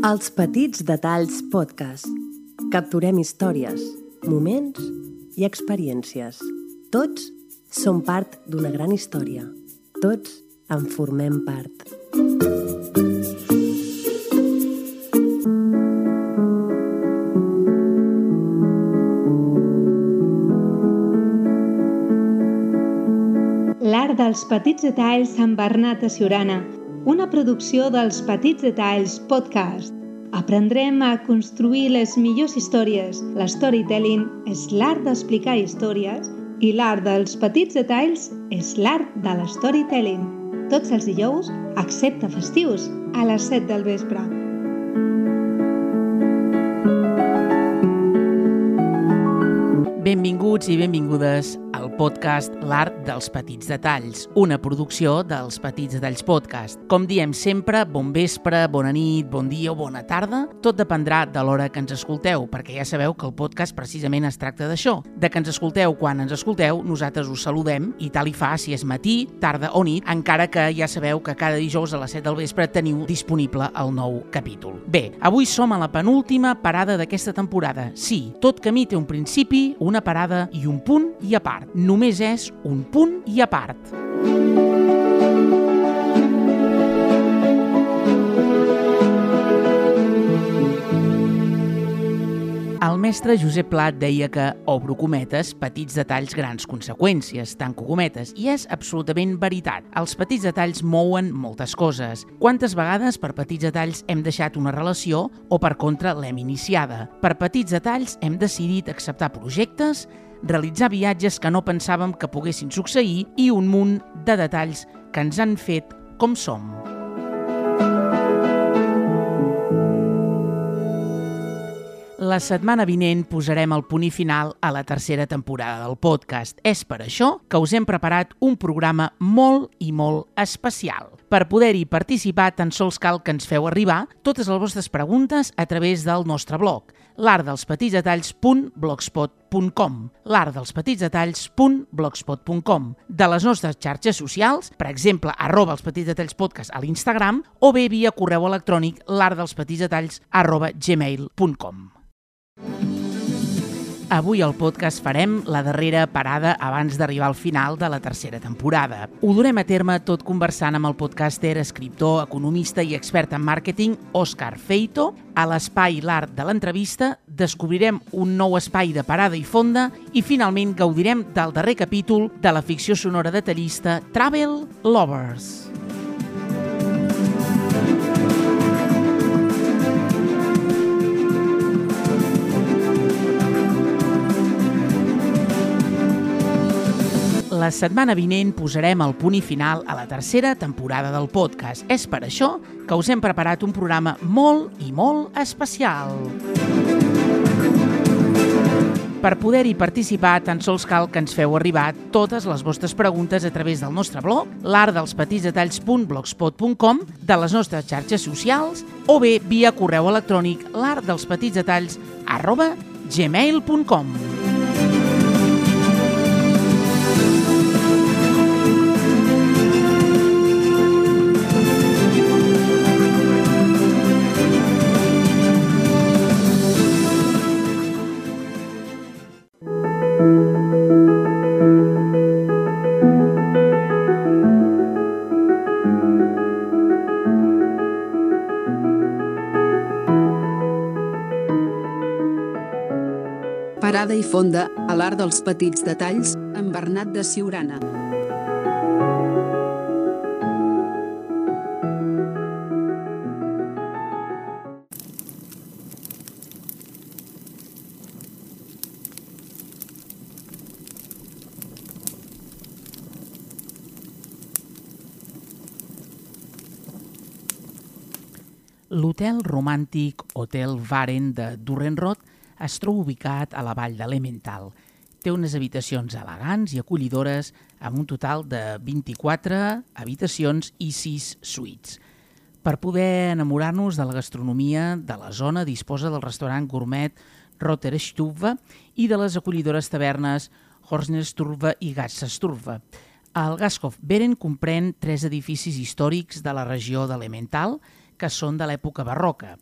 Els Petits Detalls Podcast. Capturem històries, moments i experiències. Tots som part d'una gran història. Tots en formem part. L'art dels petits detalls amb Bernat de Siurana, una producció dels Petits Detalls Podcast. Aprendrem a construir les millors històries. L'storytelling és l'art d'explicar històries i l'art dels petits detalls és l'art de l'storytelling. Tots els dijous, excepte festius, a les 7 del vespre. Benvinguts i benvingudes al podcast L'Art dels Petits Detalls, una producció dels Petits Detalls Podcast. Com diem sempre, bon vespre, bona nit, bon dia o bona tarda, tot dependrà de l'hora que ens escolteu, perquè ja sabeu que el podcast precisament es tracta d'això, de que ens escolteu quan ens escolteu, nosaltres us saludem i tal i fa si és matí, tarda o nit, encara que ja sabeu que cada dijous a les 7 del vespre teniu disponible el nou capítol. Bé, avui som a la penúltima parada d'aquesta temporada. Sí, tot camí té un principi, una parada i un punt i a part. Només és un punt i a part. El mestre Josep Plat deia que, obro cometes, petits detalls, grans conseqüències, tanco cometes, i és absolutament veritat. Els petits detalls mouen moltes coses. Quantes vegades per petits detalls hem deixat una relació o per contra l'hem iniciada? Per petits detalls hem decidit acceptar projectes, realitzar viatges que no pensàvem que poguessin succeir i un munt de detalls que ens han fet com som. La setmana vinent posarem el punt final a la tercera temporada del podcast. És per això que us hem preparat un programa molt i molt especial. Per poder-hi participar tan sols cal que ens feu arribar totes les vostres preguntes a través del nostre blog l'artdelspetitsdetalls.blogspot.com l'artdelspetitsdetalls.blogspot.com de les nostres xarxes socials, per exemple, arroba els petits detalls podcast a l'Instagram o bé via correu electrònic l'artdelspetitsdetalls arroba gmail.com Avui al podcast farem la darrera parada abans d'arribar al final de la tercera temporada. Ho durem a terme tot conversant amb el podcaster, escriptor, economista i expert en màrqueting Òscar Feito. A l'espai L'Art de l'entrevista descobrirem un nou espai de parada i fonda i finalment gaudirem del darrer capítol de la ficció sonora detallista Travel Lovers. La setmana vinent posarem el punt i final a la tercera temporada del podcast. És per això que us hem preparat un programa molt i molt especial. Per poder-hi participar, tan sols cal que ens feu arribar totes les vostres preguntes a través del nostre blog, l'artdelspetitsdetalls.blogspot.com, de les nostres xarxes socials o bé via correu electrònic l'artdelspetitsdetalls arroba gmail.com. Parada i fonda a l'art dels petits detalls amb Bernat de Siurana. L'hotel romàntic Hotel Varen de Durrenrot es troba ubicat a la vall de l'Emmental. Té unes habitacions elegants i acollidores amb un total de 24 habitacions i 6 suites. Per poder enamorar-nos de la gastronomia de la zona disposa del restaurant gourmet Rotterstube i de les acollidores tavernes Horsnesturve i Gatsasturve. El Gaskov Beren comprèn tres edificis històrics de la regió de l'Emmental, que són de l'època barroca.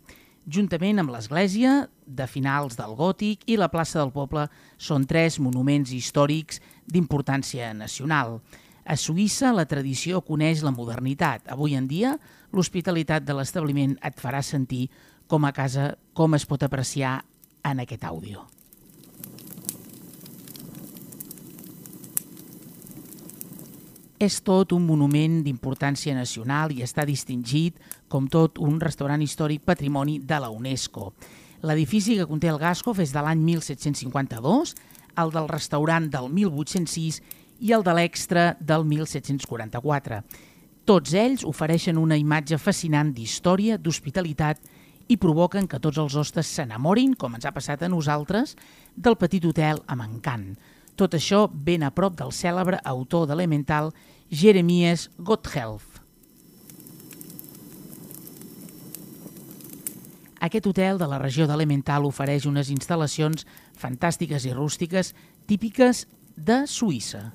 Juntament amb l'església de finals del gòtic i la plaça del poble són tres monuments històrics d'importància nacional. A Suïssa la tradició coneix la modernitat. Avui en dia l'hospitalitat de l'establiment et farà sentir com a casa, com es pot apreciar en aquest àudio. És tot un monument d'importància nacional i està distingit com tot un restaurant històric patrimoni de la UNESCO. L'edifici que conté el Gascoff és de l'any 1752, el del restaurant del 1806 i el de l'extra del 1744. Tots ells ofereixen una imatge fascinant d'història, d'hospitalitat i provoquen que tots els hostes s'enamorin, com ens ha passat a nosaltres, del petit hotel amb encant. Tot això ben a prop del cèlebre autor d'Elemental, Jeremias Gotthelf. Aquest hotel de la regió d'Elemental ofereix unes instal·lacions fantàstiques i rústiques típiques de Suïssa.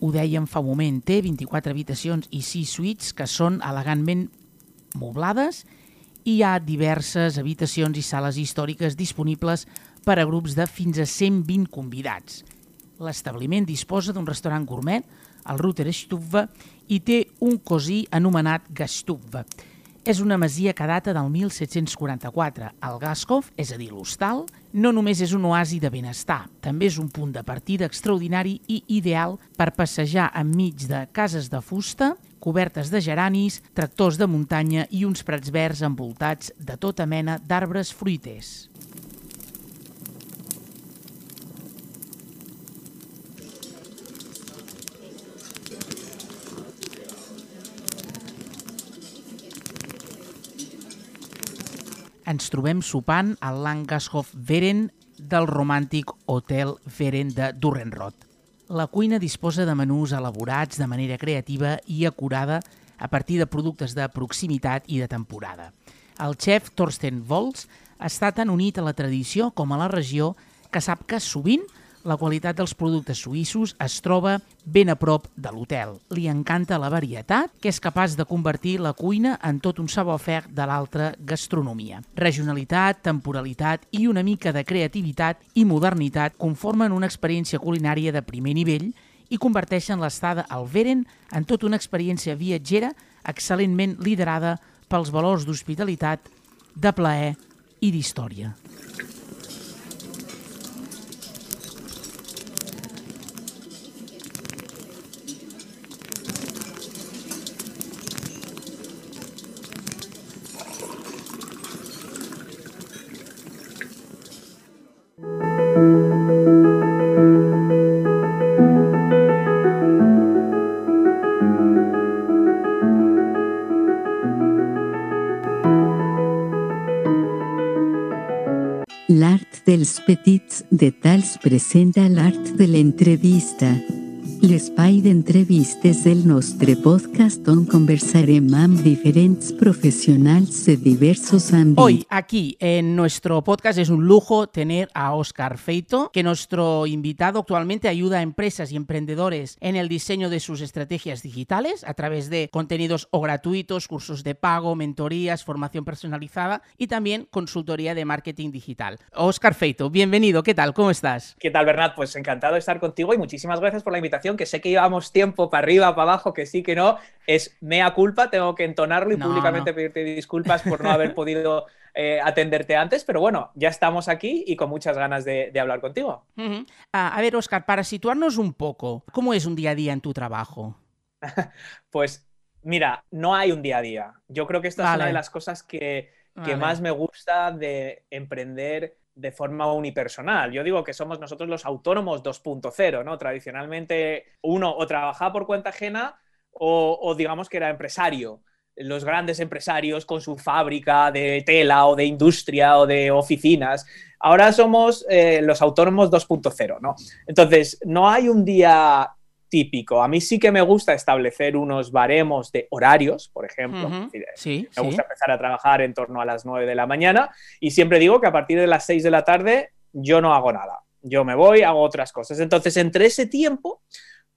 Ho dèiem fa un moment, té 24 habitacions i 6 suites que són elegantment moblades i hi ha diverses habitacions i sales històriques disponibles per a grups de fins a 120 convidats. L'establiment disposa d'un restaurant gourmet, el Ruter Stubbe, i té un cosí anomenat Gastubbe. És una masia que data del 1744. El Gaskov, és a dir, l'hostal, no només és un oasi de benestar, també és un punt de partida extraordinari i ideal per passejar enmig de cases de fusta cobertes de geranis, tractors de muntanya i uns prats verds envoltats de tota mena d'arbres fruiters. Ens trobem sopant al Langashof Veren del romàntic Hotel Veren de Durrenrot. La cuina disposa de menús elaborats de manera creativa i acurada a partir de productes de proximitat i de temporada. El xef Thorsten Volz està tan unit a la tradició com a la regió que sap que sovint la qualitat dels productes suïssos es troba ben a prop de l'hotel. Li encanta la varietat, que és capaç de convertir la cuina en tot un savoir-faire de l'altra gastronomia. Regionalitat, temporalitat i una mica de creativitat i modernitat conformen una experiència culinària de primer nivell i converteixen l'estada al Veren en tota una experiència viatgera excel·lentment liderada pels valors d'hospitalitat, de plaer i d'història. Petits detalls presenta l'art de l'entrevista. L'espai d'entrevistes del nostre podcast on conversarem amb diferents profesionals de diversos àmbits. Hoy, aquí en nuestro podcast, es un lujo tener a Oscar Feito, que nuestro invitado actualmente ayuda a empresas y emprendedores en el diseño de sus estrategias digitales a través de contenidos o gratuitos, cursos de pago, mentorías, formación personalizada y también consultoría de marketing digital. Oscar Feito, bienvenido, ¿qué tal? ¿Cómo estás? ¿Qué tal, Bernat? Pues encantado de estar contigo y muchísimas gracias por la invitación que sé que llevamos tiempo para arriba, para abajo, que sí, que no, es mea culpa, tengo que entonarlo y no, públicamente no. pedirte disculpas por no haber podido eh, atenderte antes, pero bueno, ya estamos aquí y con muchas ganas de, de hablar contigo. Uh -huh. uh, a ver, Oscar, para situarnos un poco, ¿cómo es un día a día en tu trabajo? pues mira, no hay un día a día. Yo creo que esta vale. es una de las cosas que, que vale. más me gusta de emprender de forma unipersonal. Yo digo que somos nosotros los autónomos 2.0, ¿no? Tradicionalmente uno o trabajaba por cuenta ajena o, o, digamos que era empresario. Los grandes empresarios con su fábrica de tela o de industria o de oficinas. Ahora somos eh, los autónomos 2.0, ¿no? Entonces, no hay un día típico. A mí sí que me gusta establecer unos baremos de horarios, por ejemplo. Uh -huh. sí, me gusta sí. empezar a trabajar en torno a las 9 de la mañana y siempre digo que a partir de las 6 de la tarde yo no hago nada. Yo me voy, hago otras cosas. Entonces, entre ese tiempo,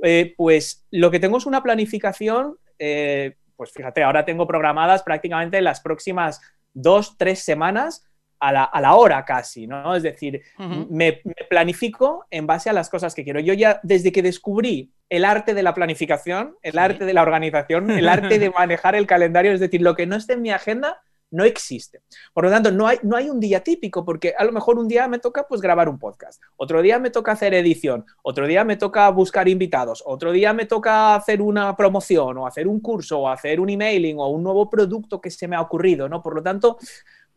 Eh, pues lo que tengo es una planificación, eh, pues fíjate, ahora tengo programadas prácticamente las próximas dos, tres semanas a la, hora casi, ¿no? Es decir, me, planifico en base a las cosas que quiero. Yo ya, desde que descubrí el arte de la planificación, el arte de la organización, el arte de manejar el calendario, es decir, lo que no esté en mi agenda, no existe. Por lo tanto, no hay, no hay un día típico, porque a lo mejor un día me toca pues grabar un podcast, otro día me toca hacer edición, otro día me toca buscar invitados, otro día me toca hacer una promoción o hacer un curso o hacer un emailing o un nuevo producto que se me ha ocurrido, ¿no? Por lo tanto,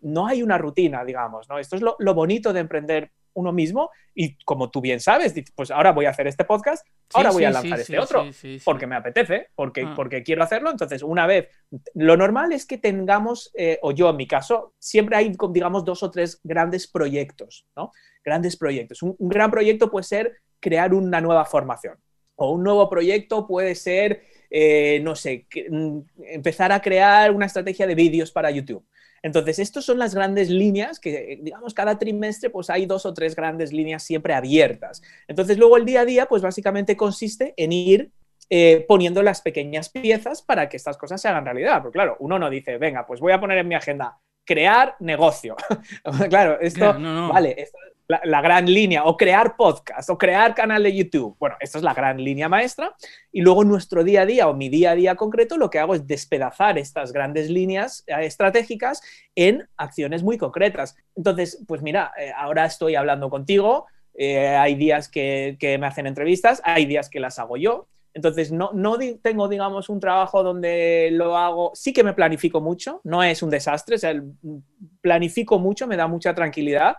no hay una rutina, digamos, ¿no? Esto es lo, bonito de emprender uno mismo y como tú bien sabes, pues ahora voy a hacer este podcast, ahora voy a lanzar este otro, porque me apetece, porque, ah. porque quiero hacerlo. Entonces, una vez, lo normal es que tengamos, eh, o yo en mi caso, siempre hay, digamos, dos o tres grandes proyectos, ¿no? Grandes proyectos. Un, gran proyecto puede ser crear una nueva formación, o un nuevo proyecto puede ser, eh, no sé, mm, empezar a crear una estrategia de vídeos para YouTube entonces, estas son las grandes líneas que, digamos, cada trimestre pues hay dos o tres grandes líneas siempre abiertas. Entonces, luego el día a día pues básicamente consiste en ir eh, poniendo las pequeñas piezas para que estas cosas se hagan realidad. Porque claro, uno no dice, venga, pues voy a poner en mi agenda crear negocio. claro, esto, vale, esto, la, gran línea, o crear podcast, o crear canal de YouTube. Bueno, esta es la gran línea maestra. Y luego nuestro día a día o mi día a día concreto, lo que hago es despedazar estas grandes líneas eh, estratégicas en acciones muy concretas. Entonces, pues mira, eh, ahora estoy hablando contigo, eh, hay días que, me hacen entrevistas, hay días que las hago yo. Entonces, no, no tengo, digamos, un trabajo donde lo hago, sí que me planifico mucho, no es un desastre, o planifico mucho, me da mucha tranquilidad,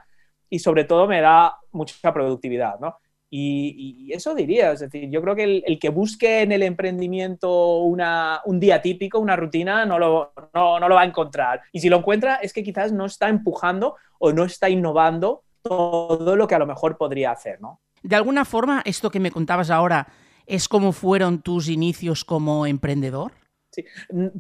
y sobre todo me da mucha productividad, ¿no? Y, eso diría, es decir, yo creo que el, que busque en el emprendimiento una, un día típico, una rutina, no lo, no, no lo va a encontrar. Y si lo encuentra es que quizás no está empujando o no está innovando todo lo que a lo mejor podría hacer, ¿no? De alguna forma, esto que me contabas ahora es como fueron tus inicios como emprendedor. Sí,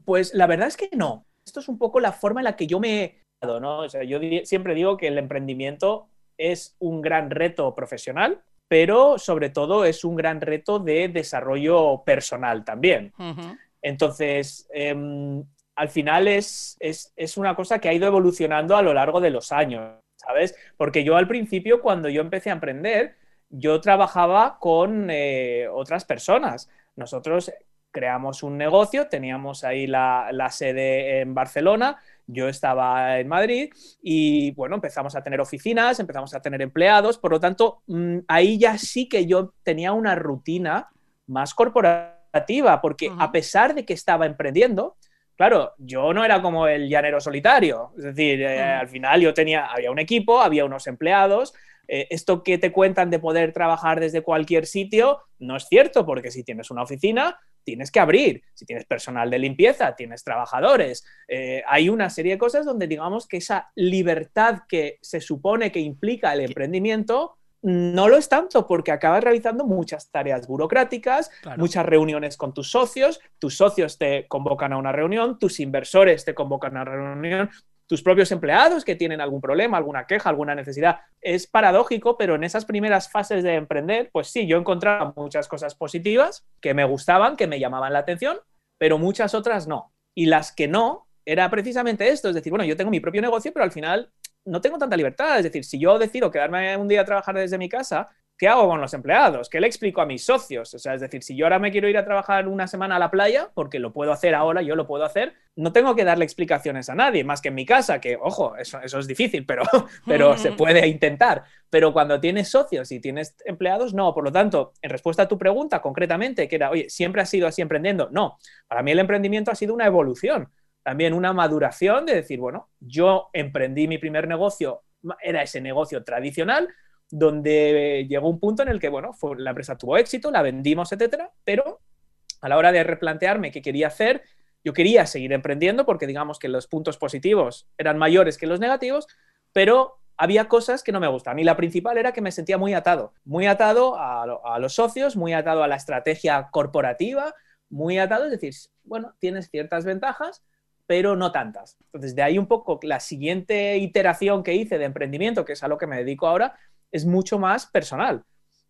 pues la verdad es que no. Esto es un poco la forma en la que yo me, yo siempre digo que el emprendimiento es un gran reto profesional, pero sobre todo es un gran reto de desarrollo personal también. Entonces, em, al final es, es, una cosa que ha ido evolucionando a lo largo de los años, ¿sabes? Porque yo al principio, cuando yo empecé a emprender, yo trabajaba con eh, otras personas. Nosotros creamos un negocio, teníamos ahí la, la sede en Barcelona, yo estaba en Madrid y bueno, empezamos a tener oficinas, empezamos a tener empleados, por lo tanto, mm, ahí ya sí que yo tenía una rutina más corporativa, porque a pesar de que estaba emprendiendo, claro, yo no era como el llanero solitario, es decir, eh, al final yo tenía, había un equipo, había unos empleados, eh, esto que te cuentan de poder trabajar desde cualquier sitio no es cierto, porque si tienes una oficina, tienes que abrir. Si tienes personal de limpieza, tienes trabajadores. Eh, hay una serie de cosas donde digamos que esa libertad que se supone que implica el emprendimiento no lo es tanto porque acabas realizando muchas tareas burocráticas, muchas reuniones con tus socios, tus socios te convocan a una reunión, tus inversores te convocan a una reunión, tus propios empleados que tienen algún problema, alguna queja, alguna necesidad. Es paradójico, pero en esas primeras fases de emprender, pues sí, yo encontraba muchas cosas positivas que me gustaban, que me llamaban la atención, pero muchas otras no. Y las que no, era precisamente esto, es decir, bueno, yo tengo mi propio negocio, pero al final no tengo tanta libertad. Es decir, si yo decido quedarme un día a trabajar desde mi casa, ¿qué hago con los empleados? ¿Qué le explico a mis socios? O sea, es decir, si yo ahora me quiero ir a trabajar una semana a la playa, porque lo puedo hacer ahora, yo lo puedo hacer, no tengo que darle explicaciones a nadie, más que en mi casa, que, ojo, eso, eso es difícil, pero, pero se puede intentar. Pero cuando tienes socios y tienes empleados, no. Por lo tanto, en respuesta a tu pregunta concretamente, que era, oye, ¿siempre has sido así emprendiendo? No. Para mí el emprendimiento ha sido una evolución, también una maduración de decir, bueno, yo emprendí mi primer negocio, era ese negocio tradicional, donde llegó un punto en el que, bueno, la empresa tuvo éxito, la vendimos, etcétera, pero a la hora de replantearme qué quería hacer, yo quería seguir emprendiendo porque digamos que los puntos positivos eran mayores que los negativos, pero había cosas que no me gustaban. Y la principal era que me sentía muy atado, muy atado a, a los socios, muy atado a la estrategia corporativa, muy atado, es decir, bueno, tienes ciertas ventajas, pero no tantas. Entonces, de ahí un poco la siguiente iteración que hice de emprendimiento, que es a lo que me dedico ahora, es mucho más personal.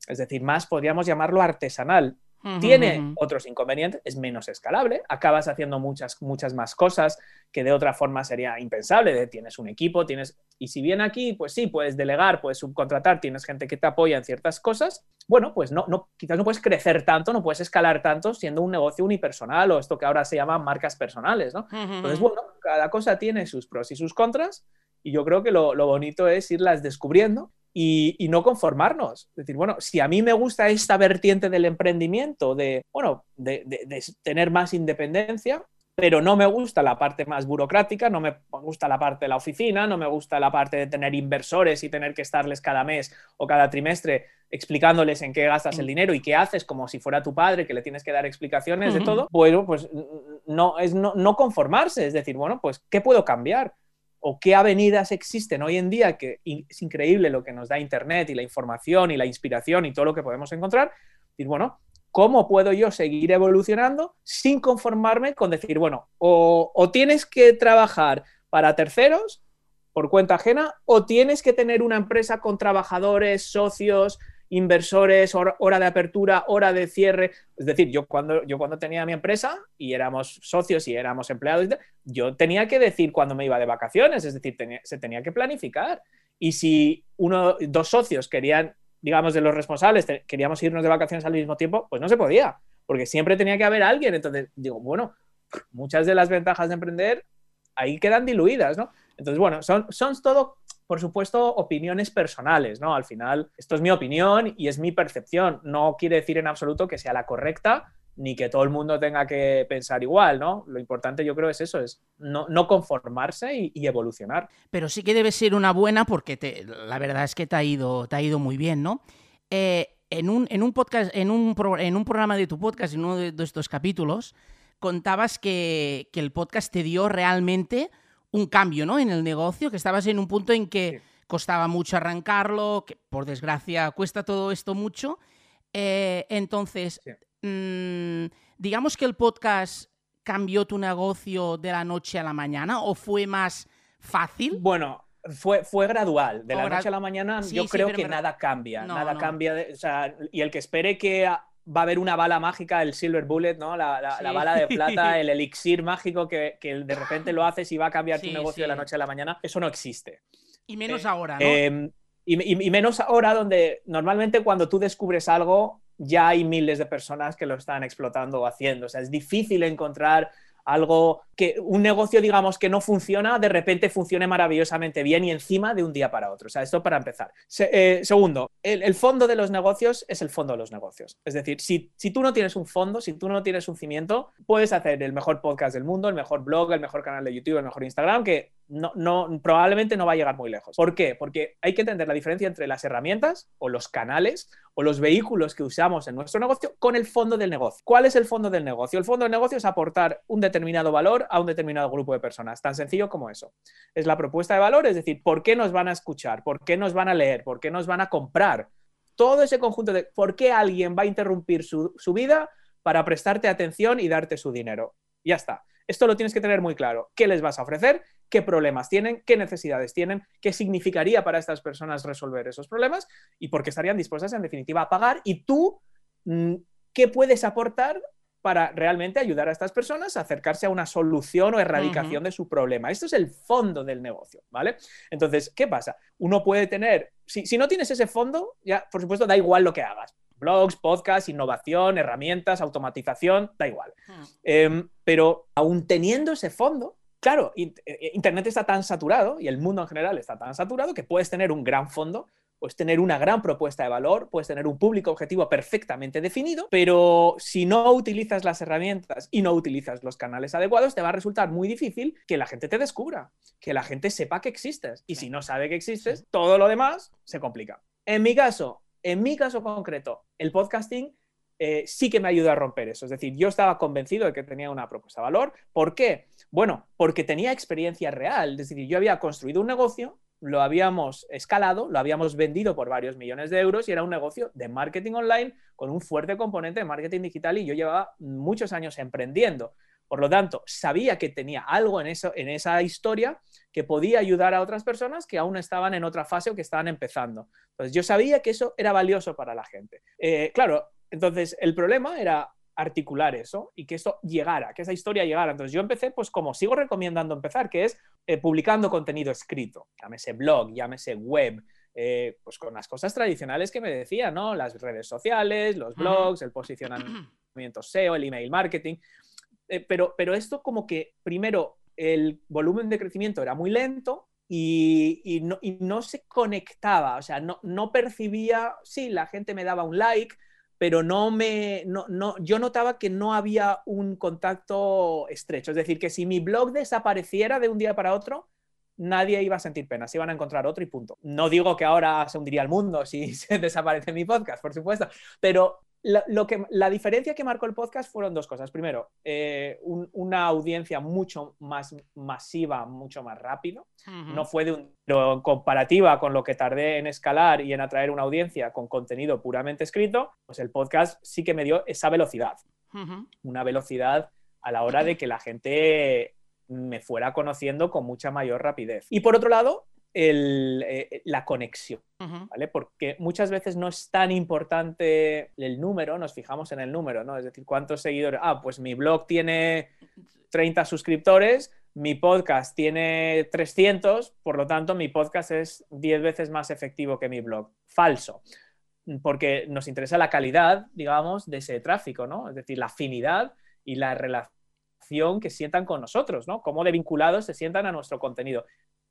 Es decir, más podríamos llamarlo artesanal. Tiene otros inconvenientes, es menos escalable, acabas haciendo muchas, muchas más cosas que de otra forma sería impensable. tienes un equipo, tienes. Y si bien aquí, pues sí, puedes delegar, puedes subcontratar, tienes gente que te apoya en ciertas cosas, bueno, pues no, no, quizás no puedes crecer tanto, no puedes escalar tanto siendo un negocio unipersonal o esto que ahora se llama marcas personales, ¿no? Entonces, bueno, cada cosa tiene sus pros y sus contras, y yo creo que lo, lo bonito es irlas descubriendo y, no conformarnos. Es decir, bueno, si a mí me gusta esta vertiente del emprendimiento, de, bueno, de, tener más independencia, pero no me gusta la parte más burocrática, no me gusta la parte de la oficina, no me gusta la parte de tener inversores y tener que estarles cada mes o cada trimestre explicándoles en qué gastas el mm. dinero y qué haces como si fuera tu padre que le tienes que dar explicaciones de todo, bueno, pues no es no, no conformarse, es decir, bueno, pues ¿qué puedo cambiar? O qué avenidas existen hoy en día, que es increíble lo que nos da Internet y la información y la inspiración y todo lo que podemos encontrar, y bueno, ¿cómo puedo yo seguir evolucionando sin conformarme con decir, bueno, o, o tienes que trabajar para terceros por cuenta ajena, o tienes que tener una empresa con trabajadores, socios, inversores, hora de apertura, hora de cierre. Es decir, yo cuando, yo cuando tenía mi empresa y éramos socios y éramos empleados, yo tenía que decir cuando me iba de vacaciones, es decir, se tenía que planificar. Y si uno, dos socios querían, digamos, de los responsables, queríamos irnos de vacaciones al mismo tiempo, pues no se podía, porque siempre tenía que haber alguien. Entonces, digo, bueno, muchas de las ventajas de emprender ahí quedan diluidas, ¿no? Entonces, bueno, son, son todo por supuesto, opiniones personales, ¿no? Al final, esto es mi opinión y es mi percepción. No quiere decir en absoluto que sea la correcta ni que todo el mundo tenga que pensar igual, ¿no? Lo importante yo creo es eso, es no, conformarse y, evolucionar. Pero sí que debe ser una buena porque la verdad es que te ha ido, te ha ido muy bien, ¿no? Eh, en, un, en un podcast, en un, en un programa de tu podcast, en uno de, estos capítulos, contabas que, que el podcast te dio realmente un cambio ¿no? en el negocio, que estabas en un punto en que costaba mucho arrancarlo, que por desgracia cuesta todo esto mucho. Eh, entonces, mm, digamos que el podcast cambió tu negocio de la noche a la mañana o fue más fácil? Bueno, fue, fue gradual. De la noche a la mañana yo creo que nada cambia. nada cambia. y el que espere que va a haber una bala mágica, el Silver Bullet, ¿no? La, bala de plata, el elixir mágico que, de repente lo haces y va a cambiar tu negocio de la noche a la mañana. Eso no existe. Y menos eh, ahora, ¿no? Em, y, menos ahora donde normalmente cuando tú descubres algo ya hay miles de personas que lo están explotando o haciendo. O sea, es difícil encontrar algo que un negocio, digamos, que no funciona, de repente funcione maravillosamente bien y encima de un día para otro. O sea, esto para empezar. Eh, segundo, el, fondo de los negocios es el fondo de los negocios. Es decir, si, si tú no tienes un fondo, si tú no tienes un cimiento, puedes hacer el mejor podcast del mundo, el mejor blog, el mejor canal de YouTube, el mejor Instagram, que no, no, probablemente no va a llegar muy lejos. ¿Por qué? Porque hay que entender la diferencia entre las herramientas o los canales o los vehículos que usamos en nuestro negocio con el fondo del negocio. ¿Cuál es el fondo del negocio? El fondo del negocio es aportar un determinado valor a un determinado grupo de personas. Tan sencillo como eso. Es la propuesta de valor, es decir, ¿por qué nos van a escuchar? ¿Por qué nos van a leer? ¿Por qué nos van a comprar? Todo ese conjunto de por qué alguien va a interrumpir su, su vida para prestarte atención y darte su dinero. Ya está. Esto lo tienes que tener muy claro. ¿Qué les vas a ofrecer? ¿Qué problemas tienen? ¿Qué necesidades tienen? ¿Qué significaría para estas personas resolver esos problemas? ¿Y por qué estarían dispuestas, en definitiva, a pagar? Y tú, mm, ¿qué puedes aportar para realmente ayudar a estas personas a acercarse a una solución o erradicación de su problema. Esto es el fondo del negocio, ¿vale? Entonces, ¿qué pasa? Uno puede tener, si, si, no tienes ese fondo, ya, por supuesto, da igual lo que hagas blogs, podcasts, innovación, herramientas, automatización, da igual. Hmm. Em, pero aún teniendo ese fondo, claro, eh, Internet está tan saturado y el mundo en general está tan saturado que puedes tener un gran fondo, puedes tener una gran propuesta de valor, puedes tener un público objetivo perfectamente definido, pero si no utilizas las herramientas y no utilizas los canales adecuados, te va a resultar muy difícil que la gente te descubra, que la gente sepa que existes. Y si no sabe que existes, todo lo demás se complica. En mi caso, en mi caso concreto, el podcasting eh, sí que me ayuda a romper eso. Es decir, yo estaba convencido de que tenía una propuesta de valor. ¿Por qué? Bueno, porque tenía experiencia real. Es decir, yo había construido un negocio, lo habíamos escalado, lo habíamos vendido por varios millones de euros y era un negocio de marketing online con un fuerte componente de marketing digital y yo llevaba muchos años emprendiendo. Por lo tanto, sabía que tenía algo en, eso, en esa historia que podía ayudar a otras personas que aún estaban en otra fase o que estaban empezando. Entonces, yo sabía que eso era valioso para la gente. Eh, claro, Entonces, el problema era articular eso y que esto llegara, que esa historia llegara. Entonces yo empecé, pues como sigo recomendando empezar, que es eh, publicando contenido escrito, llámese blog, llámese web, eh, pues con las cosas tradicionales que me decía, ¿no? Las redes sociales, los blogs, el posicionamiento SEO, el email marketing. Eh, pero, pero esto como que primero el volumen de crecimiento era muy lento y, no, y no, se conectaba, o sea, no, no percibía, sí, la gente me daba un like, pero no me, no, no, yo notaba que no había un contacto estrecho. Es decir, que si mi blog desapareciera de un día para otro, nadie iba a sentir pena, se iban a encontrar otro y punto. No digo que ahora se hundiría el mundo si se desaparece mi podcast, por supuesto, pero la, lo que, la diferencia que marcó el podcast fueron dos cosas. Primero, eh, una audiencia mucho más masiva, mucho más rápido. No fue de un, pero comparativa con lo que tardé en escalar y en atraer una audiencia con contenido puramente escrito, pues el podcast sí que me dio esa velocidad. Una velocidad a la hora de que la gente me fuera conociendo con mucha mayor rapidez. Y por otro lado, eh, la conexión, ¿vale? Porque muchas veces no es tan importante el número, nos fijamos en el número, ¿no? Es decir, cuántos seguidores. Ah, pues mi blog tiene 30 suscriptores, mi podcast tiene 300, por lo tanto mi podcast es 10 veces más efectivo que mi blog. Falso, porque nos interesa la calidad, digamos, de ese tráfico, ¿no? Es decir, la afinidad y la relación que sientan con nosotros, ¿no? Cómo de vinculados se sientan a nuestro contenido.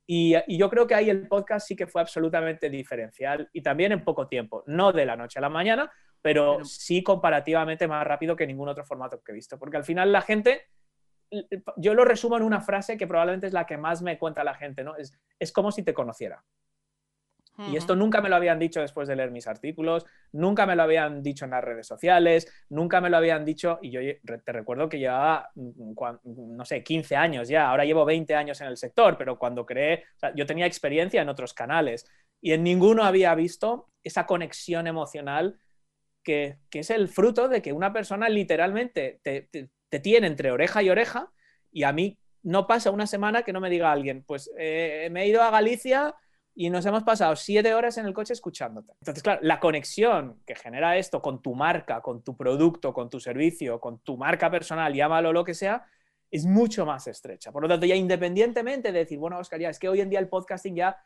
Y, yo creo que ahí el podcast sí que fue absolutamente diferencial y también en poco tiempo, no de la noche a la mañana, pero, sí comparativamente más rápido que ningún otro formato que he visto, porque al final la gente, yo lo resumo en una frase que probablemente es la que más me cuenta la gente, ¿no? Es, es como si te conociera. Y esto nunca me lo habían dicho después de leer mis artículos, nunca me lo habían dicho en las redes sociales, nunca me lo habían dicho, y yo te recuerdo que llevaba, mm, no sé, 15 años ya, ahora llevo 20 años en el sector, pero cuando creé, yo tenía experiencia en otros canales y en ninguno había visto esa conexión emocional que, es el fruto de que una persona literalmente te, tiene entre oreja y oreja y a mí no pasa una semana que no me diga alguien, pues eh, me he ido a Galicia y nos hemos pasado siete horas en el coche escuchándote. Entonces, claro, la conexión que genera esto con tu marca, con tu producto, con tu servicio, con tu marca personal, llámalo lo que sea, es mucho más estrecha. Por lo tanto, ya independientemente de decir, bueno, Oscar, ya es que hoy en día el podcasting ya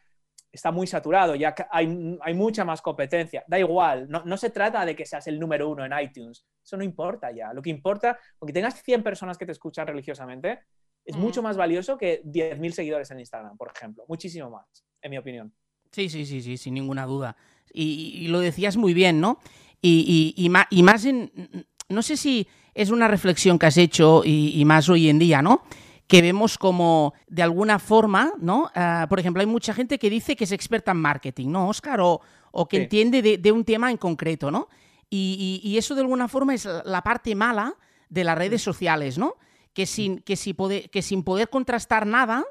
está muy saturado, ya hay, hay mucha más competencia, da igual, no, no, se trata de que seas el número uno en iTunes, eso no importa ya, lo que importa, aunque tengas 100 personas que te escuchan religiosamente, es mucho más valioso que 10.000 seguidores en Instagram, por ejemplo, muchísimo más en mi opinión. Sí, sí, sí, sí, sin ninguna duda. Y, lo decías muy bien, ¿no? Y, y, más en... No sé si es una reflexión que has hecho y, más hoy en día, ¿no? Que vemos como, de alguna forma, ¿no? Ah, por ejemplo, hay mucha gente que dice que es experta en marketing, ¿no, Oscar? O, o que entiende de, de, un tema en concreto, ¿no? Y, eso, de alguna forma, es la parte mala de las redes sociales, ¿no? Que sin, que, si que sin poder contrastar nada,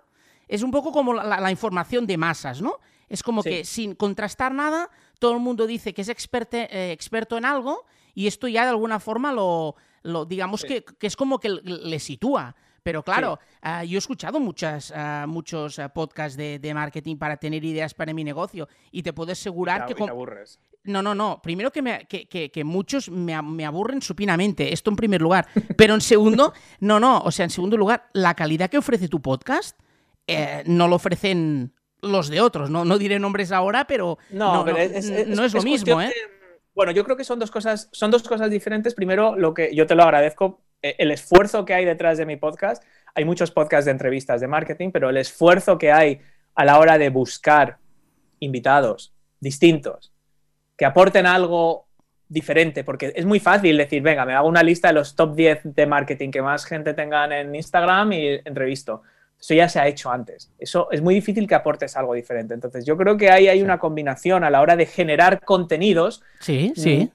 es un poco como la, información de masas, ¿no? Es como que sin contrastar nada, todo el mundo dice que es eh, experto en algo y esto ya de alguna forma lo, digamos que, es como que le sitúa. Pero claro, ah, yo he escuchado muchas, ah, muchos ah, podcasts de, marketing para tener ideas para mi negocio y te puedo asegurar que... aburres. No, no, no. Primero que, me, que, muchos me, me, aburren supinamente, esto en primer lugar. Pero en segundo, no, no, o sea, en segundo lugar, la calidad que ofrece tu podcast eh, no lo ofrecen los de otros. No, no diré nombres ahora, pero no, es, lo mismo. ¿eh? bueno, yo creo que son dos, cosas, son dos cosas diferentes. Primero, lo que yo te lo agradezco, eh, el esfuerzo que hay detrás de mi podcast. Hay muchos podcasts de entrevistas de marketing, pero el esfuerzo que hay a la hora de buscar invitados distintos que aporten algo diferente, porque es muy fácil decir, venga, me hago una lista de los top 10 de marketing que más gente tengan en Instagram y entrevisto. Eso ya se ha hecho antes. Eso es muy difícil que aportes algo diferente. Entonces, yo creo que ahí hay una combinación a la hora de generar contenidos. Sí, sí.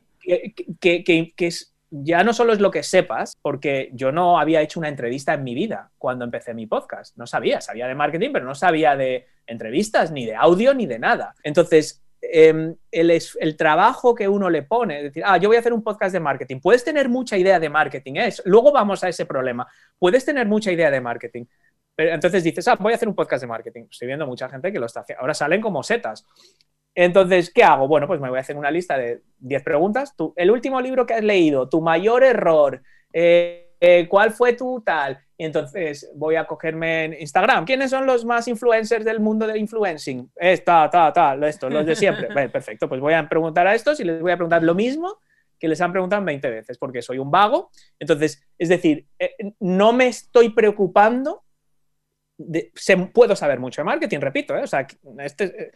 Que, es, ya no solo es lo que sepas, porque yo no había hecho una entrevista en mi vida cuando empecé mi podcast. No sabía, sabía de marketing, pero no sabía de entrevistas, ni de audio, ni de nada. Entonces, em, el, el, trabajo que uno le pone, es decir, ah, yo voy a hacer un podcast de marketing. Puedes tener mucha idea de marketing, ¿eh? luego vamos a ese problema. Puedes tener mucha idea de marketing, entonces dices, ah, voy a hacer un podcast de marketing. Estoy viendo mucha gente que lo está haciendo. Ahora salen como setas. Entonces, ¿qué hago? Bueno, pues me voy a hacer una lista de 10 preguntas. Tú, el último libro que has leído, tu mayor error, eh, eh, ¿cuál fue tu tal? Y entonces voy a cogerme en Instagram. ¿Quiénes son los más influencers del mundo del influencing? Esta, ta, ta, esto, los de siempre. perfecto, pues voy a preguntar a estos y les voy a preguntar lo mismo que les han preguntado 20 veces, porque soy un vago. Entonces, es decir, eh, no me estoy preocupando. De, puedo saber mucho de marketing, repito, ¿eh? o sea, este, eh,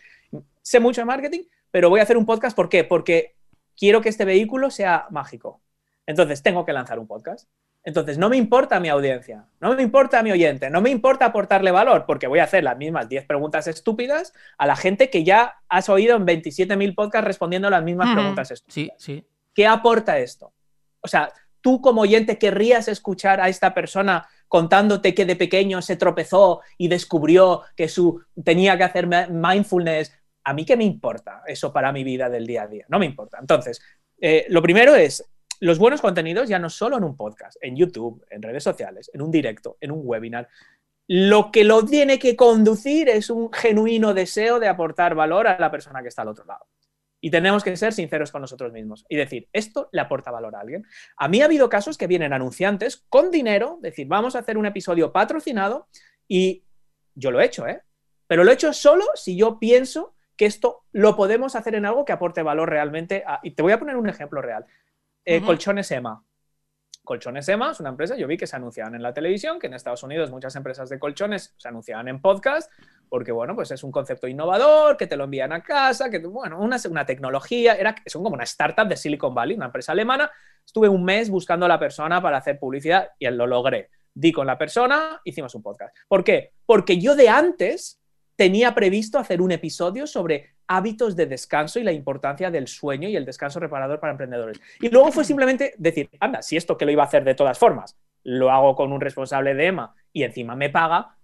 sé mucho de marketing, pero voy a hacer un podcast. ¿Por qué? Porque quiero que este vehículo sea mágico. Entonces, tengo que lanzar un podcast. Entonces, no me importa mi audiencia, no me importa mi oyente, no me importa aportarle valor, porque voy a hacer las mismas 10 preguntas estúpidas a la gente que ya has oído en 27.000 podcasts respondiendo las mismas preguntas estúpidas. Sí, sí. ¿Qué aporta esto? O sea, tú como oyente querrías escuchar a esta persona contándote que de pequeño se tropezó y descubrió que su, tenía que hacer mindfulness. ¿A mí qué me importa eso para mi vida del día a día? No me importa. Entonces, eh, lo primero es los buenos contenidos ya no solo en un podcast, en YouTube, en redes sociales, en un directo, en un webinar. Lo que lo tiene que conducir es un genuino deseo de aportar valor a la persona que está al otro lado. Y tenemos que ser sinceros con nosotros mismos y decir, esto le aporta valor a alguien. A mí ha habido casos que vienen anunciantes con dinero, decir, vamos a hacer un episodio patrocinado y yo lo he hecho, ¿eh? Pero lo he hecho solo si yo pienso que esto lo podemos hacer en algo que aporte valor realmente. Y te voy a poner un ejemplo real. Eh, Colchones EMA. Colchones EMA es una empresa, yo vi que se anunciaban en la televisión, que en Estados Unidos muchas empresas de colchones se anunciaban en podcast, porque bueno, pues es un concepto innovador, que te lo envían a casa, que bueno, una, una tecnología, era, son como una startup de Silicon Valley, una empresa alemana. Estuve un mes buscando a la persona para hacer publicidad y lo logré. Di con la persona, hicimos un podcast. ¿Por qué? Porque yo de antes tenía previsto hacer un episodio sobre hábitos de descanso y la importancia del sueño y el descanso reparador para emprendedores. Y luego fue simplemente decir, anda, si esto que lo iba a hacer de todas formas, lo hago con un responsable de EMA y encima me paga,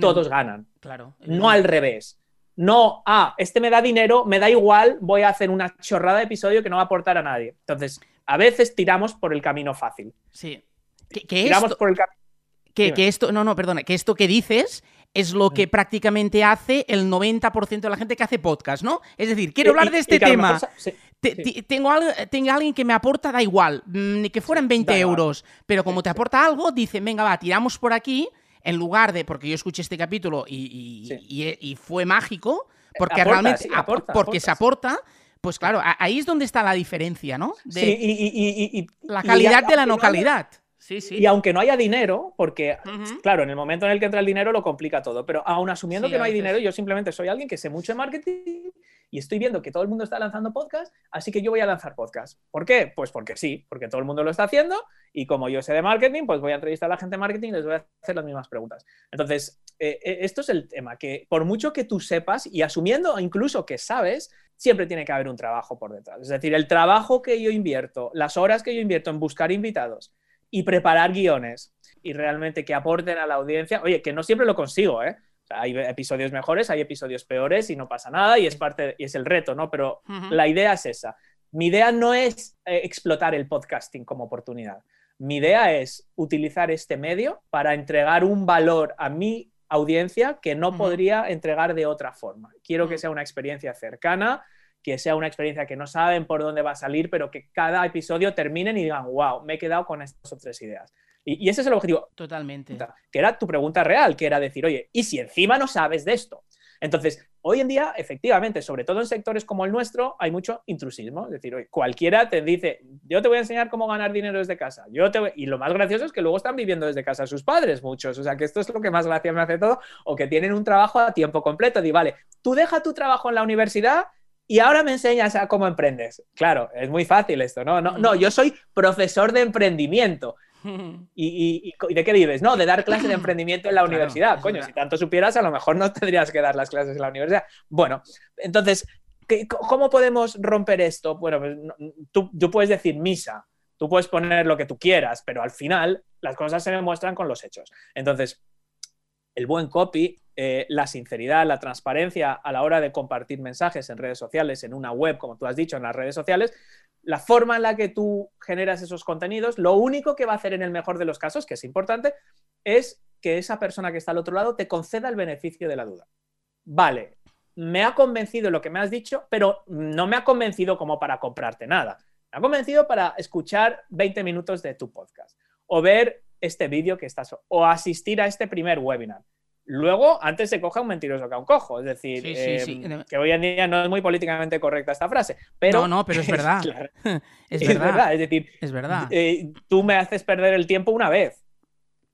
todos ganan. Claro. No al revés. No, ah, este me da dinero, me da igual, voy a hacer una chorrada de episodio que no va a aportar a nadie. Entonces, a veces tiramos por el camino fácil. Sí. Que, tiramos por el camino. Que, que, esto, no, no, perdona, que esto que dices es lo que mm. prácticamente hace el 90% de la gente que hace podcast, ¿no? Es decir, quiero hablar de este tema. Tengo, alguien que me aporta, da igual, mm, ni que fueran 20 euros, pero como te aporta algo, dice, venga, va, tiramos por aquí, en lugar de, porque yo escuché este capítulo y, fue mágico, porque realmente porque se aporta. Pues claro, ahí es donde está la diferencia, ¿no? De y, la calidad de la no calidad. Y aunque no haya dinero, porque, claro, en el momento en el que entra el dinero lo complica todo, pero aún asumiendo que no hay dinero, yo simplemente soy alguien que sé mucho de marketing y estoy viendo que todo el mundo está lanzando podcast, así que yo voy a lanzar podcast. ¿Por qué? Pues porque sí, porque todo el mundo lo está haciendo y como yo sé de marketing, pues voy a entrevistar a la gente de marketing y les voy a hacer las mismas preguntas. Entonces, eh, eh, esto es el tema, que por mucho que tú sepas y asumiendo incluso que sabes, siempre tiene que haber un trabajo por detrás. Es decir, el trabajo que yo invierto, las horas que yo invierto en buscar invitados, y preparar guiones y realmente que aporten a la audiencia. Oye, que no siempre lo consigo, ¿eh? Hay episodios mejores, hay episodios peores y no pasa nada y es parte y es el reto, ¿no? Pero la idea es esa. Mi idea no es eh, explotar el podcasting como oportunidad. Mi idea es utilizar este medio para entregar un valor a mi audiencia que no podría entregar de otra forma. Quiero que sea una experiencia cercana, que sea una experiencia que no saben por dónde va a salir, pero que cada episodio terminen y digan, wow, me he quedado con estas o tres ideas. Y, ese es el objetivo. Totalmente. Que era tu pregunta real, que era decir, oye, ¿y si encima no sabes de esto? Entonces, hoy en día, efectivamente, sobre todo en sectores como el nuestro, hay mucho intrusismo. Es decir, oye, cualquiera te dice, yo te voy a enseñar cómo ganar dinero desde casa. Yo te Y lo más gracioso es que luego están viviendo desde casa sus padres, muchos. O sea, que esto es lo que más gracia me hace todo. O que tienen un trabajo a tiempo completo. Di, vale, tú deja tu trabajo en la universidad y ahora me enseñas a cómo emprendes. Claro, es muy fácil esto, ¿no? No, no yo soy profesor de emprendimiento. ¿Y, de qué vives? No, de dar clases de emprendimiento en la universidad. Coño, si tanto supieras, a lo mejor no tendrías que dar las clases en la universidad. Bueno, entonces, ¿cómo podemos romper esto? Bueno, pues, tú, tú puedes decir misa, tú puedes poner lo que tú quieras, pero al final las cosas se demuestran con los hechos. Entonces, el buen copy, eh, la sinceridad, la transparencia a la hora de compartir mensajes en redes sociales, en una web, como tú has dicho, en las redes sociales, la forma en la que tú generas esos contenidos, lo único que va a hacer en el mejor de los casos, que es importante, es que esa persona que está al otro lado te conceda el beneficio de la duda. Vale, me ha convencido lo que me has dicho, pero no me ha convencido como para comprarte nada. Me ha convencido para escuchar 20 minutos de tu podcast o ver este vídeo que estás o asistir a este primer webinar. Luego, antes se coja un mentiroso que a un cojo. Es decir, em, que hoy en día no es muy políticamente correcta esta frase. Pero no, no, pero es verdad. es, verdad. es, decir, es verdad. Eh, tú me haces perder el tiempo una vez.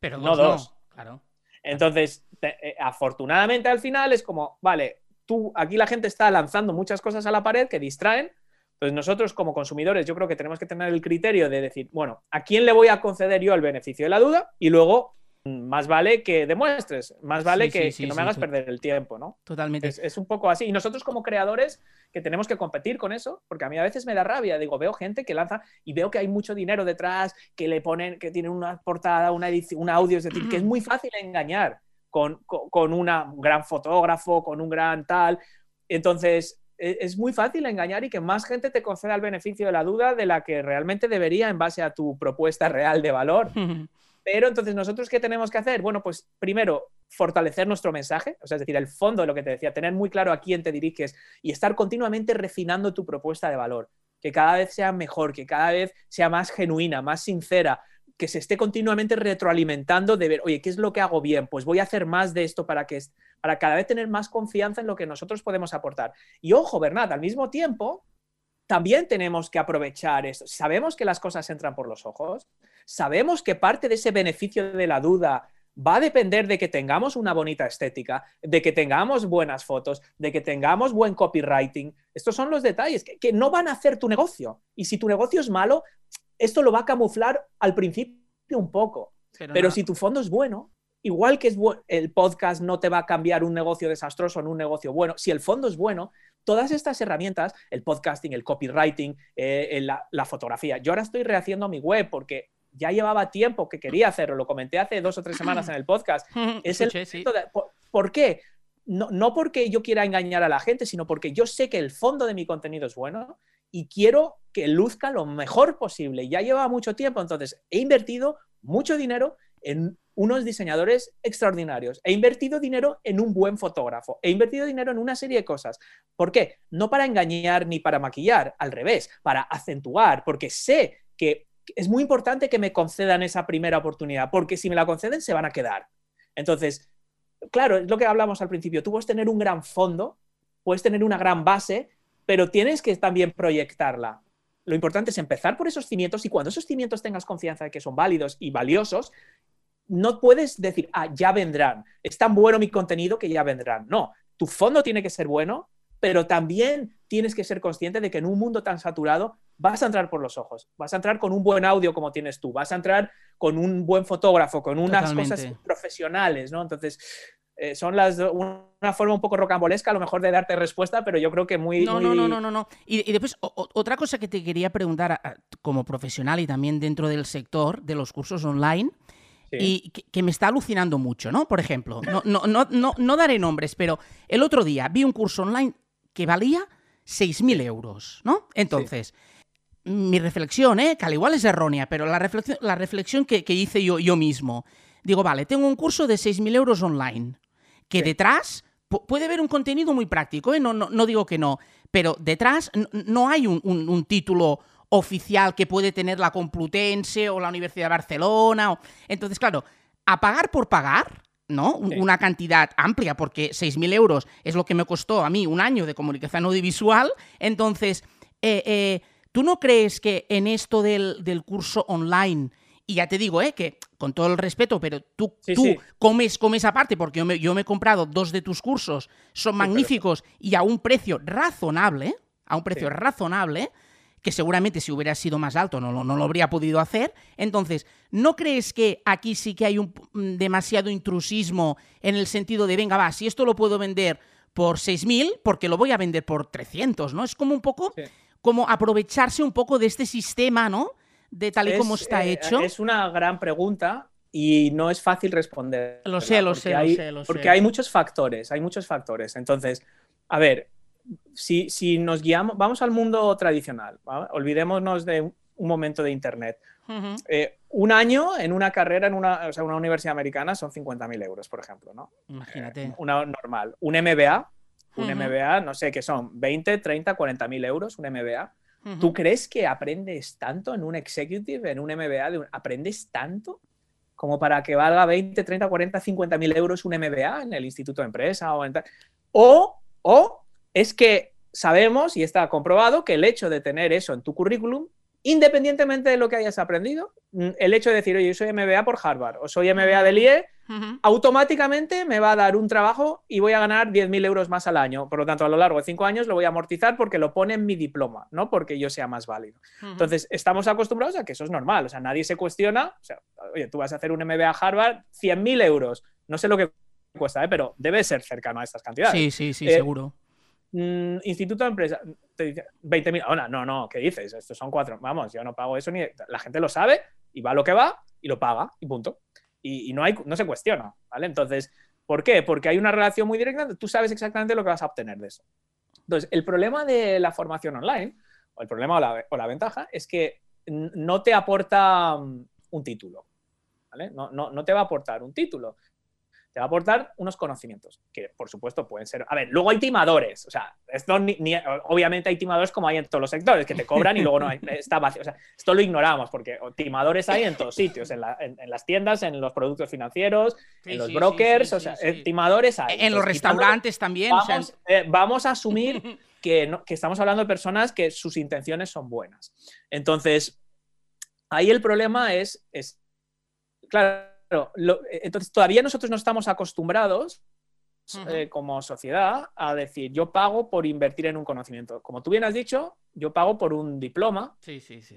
Pero no dos. Claro. Entonces, eh, afortunadamente al final es como, vale, tú, aquí la gente está lanzando muchas cosas a la pared que distraen. Entonces, nosotros como consumidores, yo creo que tenemos que tener el criterio de decir, bueno, ¿a quién le voy a conceder yo el beneficio de la duda? Y luego más vale que demuestres, más vale que, no me hagas perder el tiempo, ¿no? Totalmente. Es, un poco así. Y nosotros como creadores que tenemos que competir con eso, porque a mí a veces me da rabia, digo, veo gente que lanza y veo que hay mucho dinero detrás, que le ponen, que tienen una portada, una edición, un audio, es decir, que es muy fácil engañar con, con, un gran fotógrafo, con un gran tal. Entonces, e, es muy fácil engañar y que más gente te conceda el beneficio de la duda de la que realmente debería en base a tu propuesta real de valor. Pero entonces, ¿nosotros qué tenemos que hacer? Bueno, pues primero, fortalecer nuestro mensaje, o sea, es decir, el fondo de lo que te decía, tener muy claro a quién te diriges y estar continuamente refinando tu propuesta de valor, que cada vez sea mejor, que cada vez sea más genuina, más sincera, que se esté continuamente retroalimentando de ver, oye, ¿qué es lo que hago bien? Pues voy a hacer más de esto para que para cada vez tener más confianza en lo que nosotros podemos aportar. Y ojo, Bernat, al mismo tiempo, también tenemos que aprovechar esto. Sabemos que las cosas entran por los ojos, sabemos que parte de ese beneficio de la duda va a depender de que tengamos una bonita estética, de que tengamos buenas fotos, de que tengamos buen copywriting. Estos son los detalles que, no van a hacer tu negocio. Y si tu negocio es malo, esto lo va a camuflar al principio un poco. Pero, si tu fondo es bueno, igual que es el podcast no te va a cambiar un negocio desastroso en un negocio bueno, si el fondo es bueno, todas estas herramientas, el podcasting, el copywriting, eh, la, la, fotografía, yo ahora estoy rehaciendo mi web porque ya llevaba tiempo que quería hacerlo, lo comenté hace dos o tres semanas en el podcast. Es el ¿por, qué? No, no porque yo quiera engañar a la gente, sino porque yo sé que el fondo de mi contenido es bueno y quiero que luzca lo mejor posible. Ya lleva mucho tiempo, entonces he invertido mucho dinero en unos diseñadores extraordinarios. He invertido dinero en un buen fotógrafo. He invertido dinero en una serie de cosas. ¿Por qué? No para engañar ni para maquillar, al revés, para acentuar, porque sé que es muy importante que me concedan esa primera oportunidad, porque si me la conceden se van a quedar. Entonces, claro, es lo que hablamos al principio, tú puedes tener un gran fondo, puedes tener una gran base, pero tienes que también proyectarla. Lo importante es empezar por esos cimientos y cuando esos cimientos tengas confianza de que son válidos y valiosos, no puedes decir, ah, ya vendrán, es tan bueno mi contenido que ya vendrán. No, tu fondo tiene que ser bueno, pero también tienes que ser consciente de que en un mundo tan saturado vas a entrar por los ojos, vas a entrar con un buen audio como tienes tú, vas a entrar con un buen fotógrafo, con unas cosas profesionales, ¿no? Entonces, eh, son las una forma un poco rocambolesca a lo mejor de darte respuesta, pero yo creo que muy... No, no, no, no, no, no. Y, después, otra cosa que te quería preguntar como profesional y también dentro del sector de los cursos online, y que, me está alucinando mucho, ¿no? Por ejemplo, no, no, no, no, no daré nombres, pero el otro día vi un curso online que valía 6.000 euros, ¿no? Entonces, mi reflexión, ¿eh? que al igual es errónea, pero la reflexión, la reflexión que, hice yo, yo mismo, digo, vale, tengo un curso de 6.000 euros online, que detrás puede haber un contenido muy práctico, ¿eh? no, no, no, digo que no, pero detrás no hay un, título oficial que puede tener la Complutense o la Universidad de Barcelona. Entonces, claro, a pagar por pagar, ¿no? Una cantidad amplia, porque 6.000 euros es lo que me costó a mí un año de comunicación audiovisual. Entonces, eh, eh, ¿tú no crees que en esto del, curso online, y ya te digo, ¿eh? que con todo el respeto, pero tú, tú comes, comes aparte, porque yo me, yo me, he comprado dos de tus cursos, son magníficos y a un precio razonable, a un precio razonable, que seguramente si hubiera sido más alto no, no, lo habría podido hacer. Entonces, ¿no crees que aquí sí que hay un mm, demasiado intrusismo en el sentido de, venga, va, si esto lo puedo vender por 6.000, porque lo voy a vender por 300, ¿no? Es como un poco, como aprovecharse un poco de este sistema, ¿no? De tal y como está eh, hecho. Es una gran pregunta y no es fácil responder. Lo sé, lo sé, lo sé, lo sé. Porque hay muchos factores, hay muchos factores. Entonces, a ver, si, nos guiamos, vamos al mundo tradicional, olvidémonos de un momento de Internet. Eh, un año en una carrera en una, universidad americana son 50.000 euros, por ejemplo, ¿no? Imagínate. una normal. Un MBA Un MBA, no sé qué son, 20, 30, 40 mil euros, un MBA. ¿Tú crees que aprendes tanto en un executive, en un MBA? ¿Aprendes tanto como para que valga 20, 30, 40, 50 mil euros un MBA en el Instituto de Empresa o en tal? O, o es que sabemos y está comprobado que el hecho de tener eso en tu currículum independientemente de lo que hayas aprendido, el hecho de decir, oye, yo soy MBA por Harvard o soy MBA del IE, automáticamente me va a dar un trabajo y voy a ganar 10.000 euros más al año. Por lo tanto, a lo largo de cinco años lo voy a amortizar porque lo pone en mi diploma, no porque yo sea más válido. Entonces, estamos acostumbrados a que eso es normal. O sea, nadie se cuestiona. O sea, oye, tú vas a hacer un MBA a Harvard, 100.000 euros. No sé lo que cuesta, ¿eh? pero debe ser cercano a estas cantidades. Sí, sí, sí, eh, seguro. Mm, instituto de Empresa, te dice 20.000. Hola, no, no, ¿qué dices? Estos son cuatro. Vamos, yo no pago eso ni. La gente lo sabe y va lo que va y lo paga y punto. Y, no, hay, no se cuestiona, ¿vale? Entonces, ¿por qué? Porque hay una relación muy directa, tú sabes exactamente lo que vas a obtener de eso. Entonces, el problema de la formación online, o el problema o la, o la ventaja, es que no te aporta mm, un título. ¿vale? No, no, no, te va a aportar un título te va a aportar unos conocimientos, que por supuesto pueden ser... A ver, luego hay timadores, o sea, esto ni, obviamente hay timadores como hay en todos los sectores, que te cobran y luego no hay, está vacío. O sea, esto lo ignoramos, porque timadores hay en todos sitios, en, las tiendas, en los productos financieros, en los brokers, o sea, timadores hay. En los restaurantes también. Vamos, eh, vamos a asumir que, que estamos hablando de personas que sus intenciones son buenas. Entonces, ahí el problema es, es claro, eh, entonces todavía nosotros no estamos acostumbrados eh, como sociedad a decir yo pago por invertir en un conocimiento. Como tú bien has dicho, yo pago por un diploma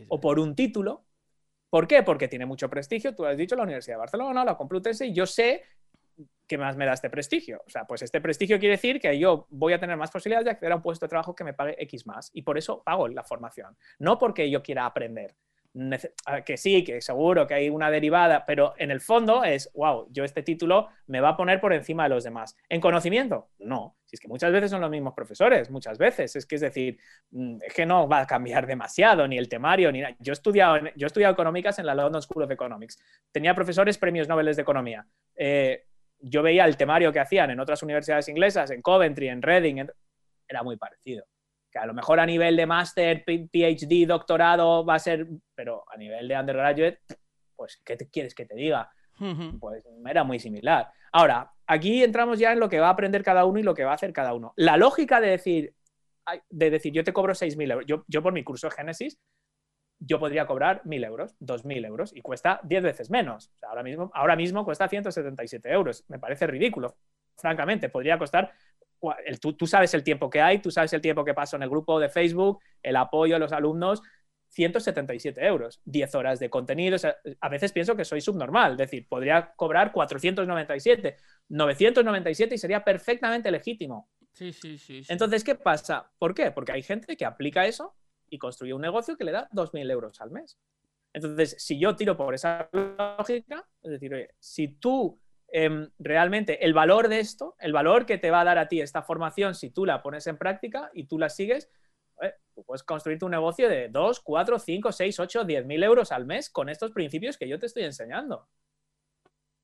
o por un título. ¿Por qué? Porque tiene mucho prestigio. Tú has dicho la Universidad de Barcelona, la Complutense, y yo sé que más me da este prestigio. O sea, pues este prestigio quiere decir que yo voy a tener más posibilidades de acceder a un puesto de trabajo que me pague X más. Y por eso pago la formación. No porque yo quiera aprender, que sí, que seguro que hay una derivada, pero en el fondo es, wow, yo este título me va a poner por encima de los demás. ¿En conocimiento? No. Si es que muchas veces son los mismos profesores, muchas veces. Es que es decir, mm, es que no va a cambiar demasiado, ni el temario, ni nada. Yo he estudiado, yo he estudiado económicas en la London School of Economics. Tenía profesores premios Nobel de Economía. Eh, yo veía el temario que hacían en otras universidades inglesas, en Coventry, en Reading, era muy parecido a lo mejor a nivel de máster, PhD, doctorado va a ser, pero a nivel de undergraduate, pues, ¿qué te quieres que te diga? Pues era muy similar. Ahora, aquí entramos ya en lo que va a aprender cada uno y lo que va a hacer cada uno. La lógica de decir, de decir yo te cobro 6.000 euros, yo, yo por mi curso de Génesis, yo podría cobrar 1.000 euros, 2.000 euros y cuesta 10 veces menos. ahora, mismo, ahora mismo cuesta 177 euros. Me parece ridículo, francamente. Podría costar tú, sabes el tiempo que hay, tú sabes el tiempo que paso en el grupo de Facebook, el apoyo a los alumnos, 177 euros, 10 horas de contenido. a veces pienso que soy subnormal, es decir, podría cobrar 497, 997 y sería perfectamente legítimo. Sí, sí, sí, Entonces, ¿qué pasa? ¿Por qué? Porque hay gente que aplica eso y construye un negocio que le da 2.000 euros al mes. Entonces, si yo tiro por esa lógica, es decir, oye, si tú Em, realmente el valor de esto, el valor que te va a dar a ti esta formación si tú la pones en práctica y tú la sigues, eh, puedes construirte un negocio de 2, 4, 5, 6, 8, 10 mil euros al mes con estos principios que yo te estoy enseñando.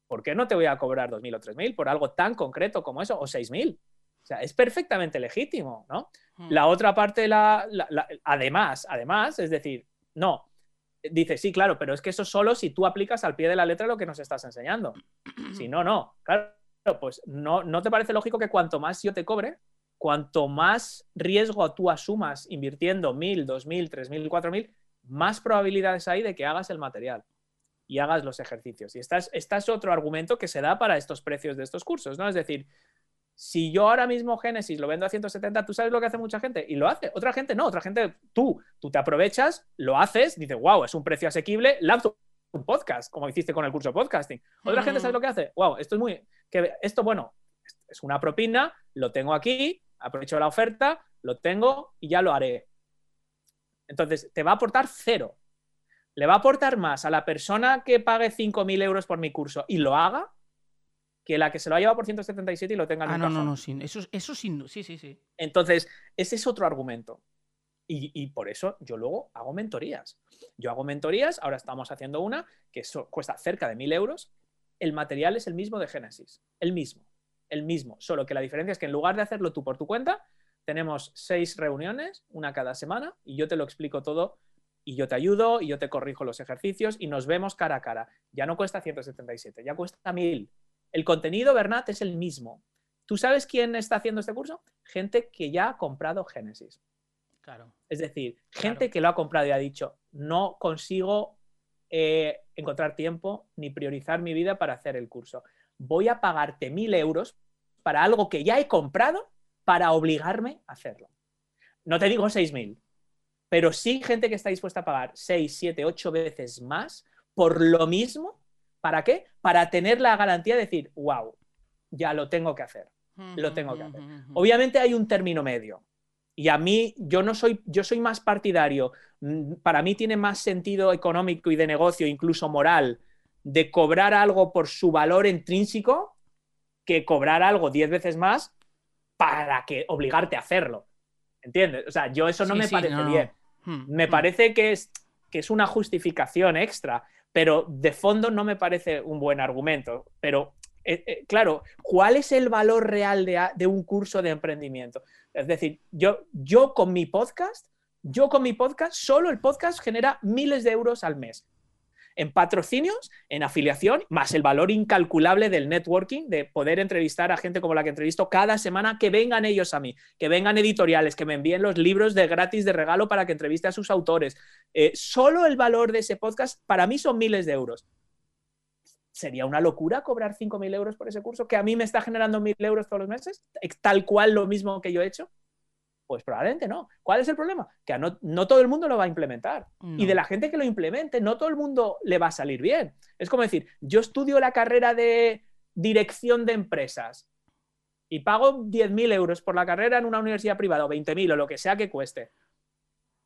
¿Por qué no te voy a cobrar 2.000 o 3.000 por algo tan concreto como eso? O 6.000. O sea, es perfectamente legítimo, ¿no? Hmm. La otra parte, la, además, además, es decir, no, dice, sí, claro, pero es que eso solo si tú aplicas al pie de la letra lo que nos estás enseñando. Si no, no. Claro, pues no, ¿no te parece lógico que cuanto más yo te cobre, cuanto más riesgo tú asumas invirtiendo mil, dos mil, tres mil, cuatro mil, más probabilidades hay de que hagas el material y hagas los ejercicios. Y este es, este es otro argumento que se da para estos precios de estos cursos, ¿no? Es decir, si yo ahora mismo Génesis lo vendo a 170, tú sabes lo que hace mucha gente y lo hace. Otra gente no, otra gente, tú, tú te aprovechas, lo haces, dices, wow, es un precio asequible, lanzo un podcast, como hiciste con el curso de podcasting. Otra gente sabe lo que hace, wow, esto es muy, que esto, bueno, es una propina, lo tengo aquí, aprovecho la oferta, lo tengo y ya lo haré. Entonces, te va a aportar cero. Le va a aportar más a la persona que pague 5.000 euros por mi curso y lo haga que la que se lo ha llevado por 177 y lo tenga en ah, un no, no, no, eso, eso sí, sí, sí, sí. Entonces, ese es otro argumento. Y, por eso yo luego hago mentorías. Yo hago mentorías, ahora estamos haciendo una que cuesta cerca de 1.000 euros. El material es el mismo de Génesis, el mismo. el mismo, solo que la diferencia es que en lugar de hacerlo tú por tu cuenta, tenemos seis reuniones, una cada semana, y yo te lo explico todo y yo te ayudo y yo te corrijo los ejercicios y nos vemos cara a cara. Ya no cuesta 177, ya cuesta 1000. El contenido, Bernat, es el mismo. ¿Tú sabes quién está haciendo este curso? Gente que ya ha comprado Génesis. Claro. Es decir, gente que lo ha comprado y ha dicho, no consigo eh, encontrar tiempo ni priorizar mi vida para hacer el curso. Voy a pagarte mil euros para algo que ya he comprado para obligarme a hacerlo. No te digo seis mil, pero sí gente que está dispuesta a pagar seis, siete, ocho veces más por lo mismo. ¿Para qué? Para tener la garantía de decir, wow, ya lo tengo que hacer. Lo tengo que hacer. Obviamente hay un término medio. Y a mí, yo no soy, yo soy más partidario. Mm, para mí tiene más sentido económico y de negocio, incluso moral, de cobrar algo por su valor intrínseco que cobrar algo diez veces más para que obligarte a hacerlo. ¿Entiendes? O sea, yo eso no me parece bien. Hmm, me hmm. parece que es, que es una justificación extra, pero de fondo no me parece un buen argumento. Pero eh, eh, claro, ¿cuál es el valor real de, un curso de emprendimiento? Es decir, yo, yo con mi podcast, yo con mi podcast, solo el podcast genera miles de euros al mes en patrocinios, en afiliación, más el valor incalculable del networking, de poder entrevistar a gente como la que entrevisto cada semana, que vengan ellos a mí, que vengan editoriales, que me envíen los libros de gratis de regalo para que entreviste a sus autores. Eh, solo el valor de ese podcast para mí son miles de euros. ¿Sería una locura cobrar 5.000 euros por ese curso que a mí me está generando 1.000 euros todos los meses? Tal cual lo mismo que yo he hecho. Pues probablemente no. ¿Cuál es el problema? Que no, no todo el mundo lo va a implementar. Y de la gente que lo implemente, no todo el mundo le va a salir bien. Es como decir, yo estudio la carrera de dirección de empresas y pago 10.000 euros por la carrera en una universidad privada o 20.000 o lo que sea que cueste.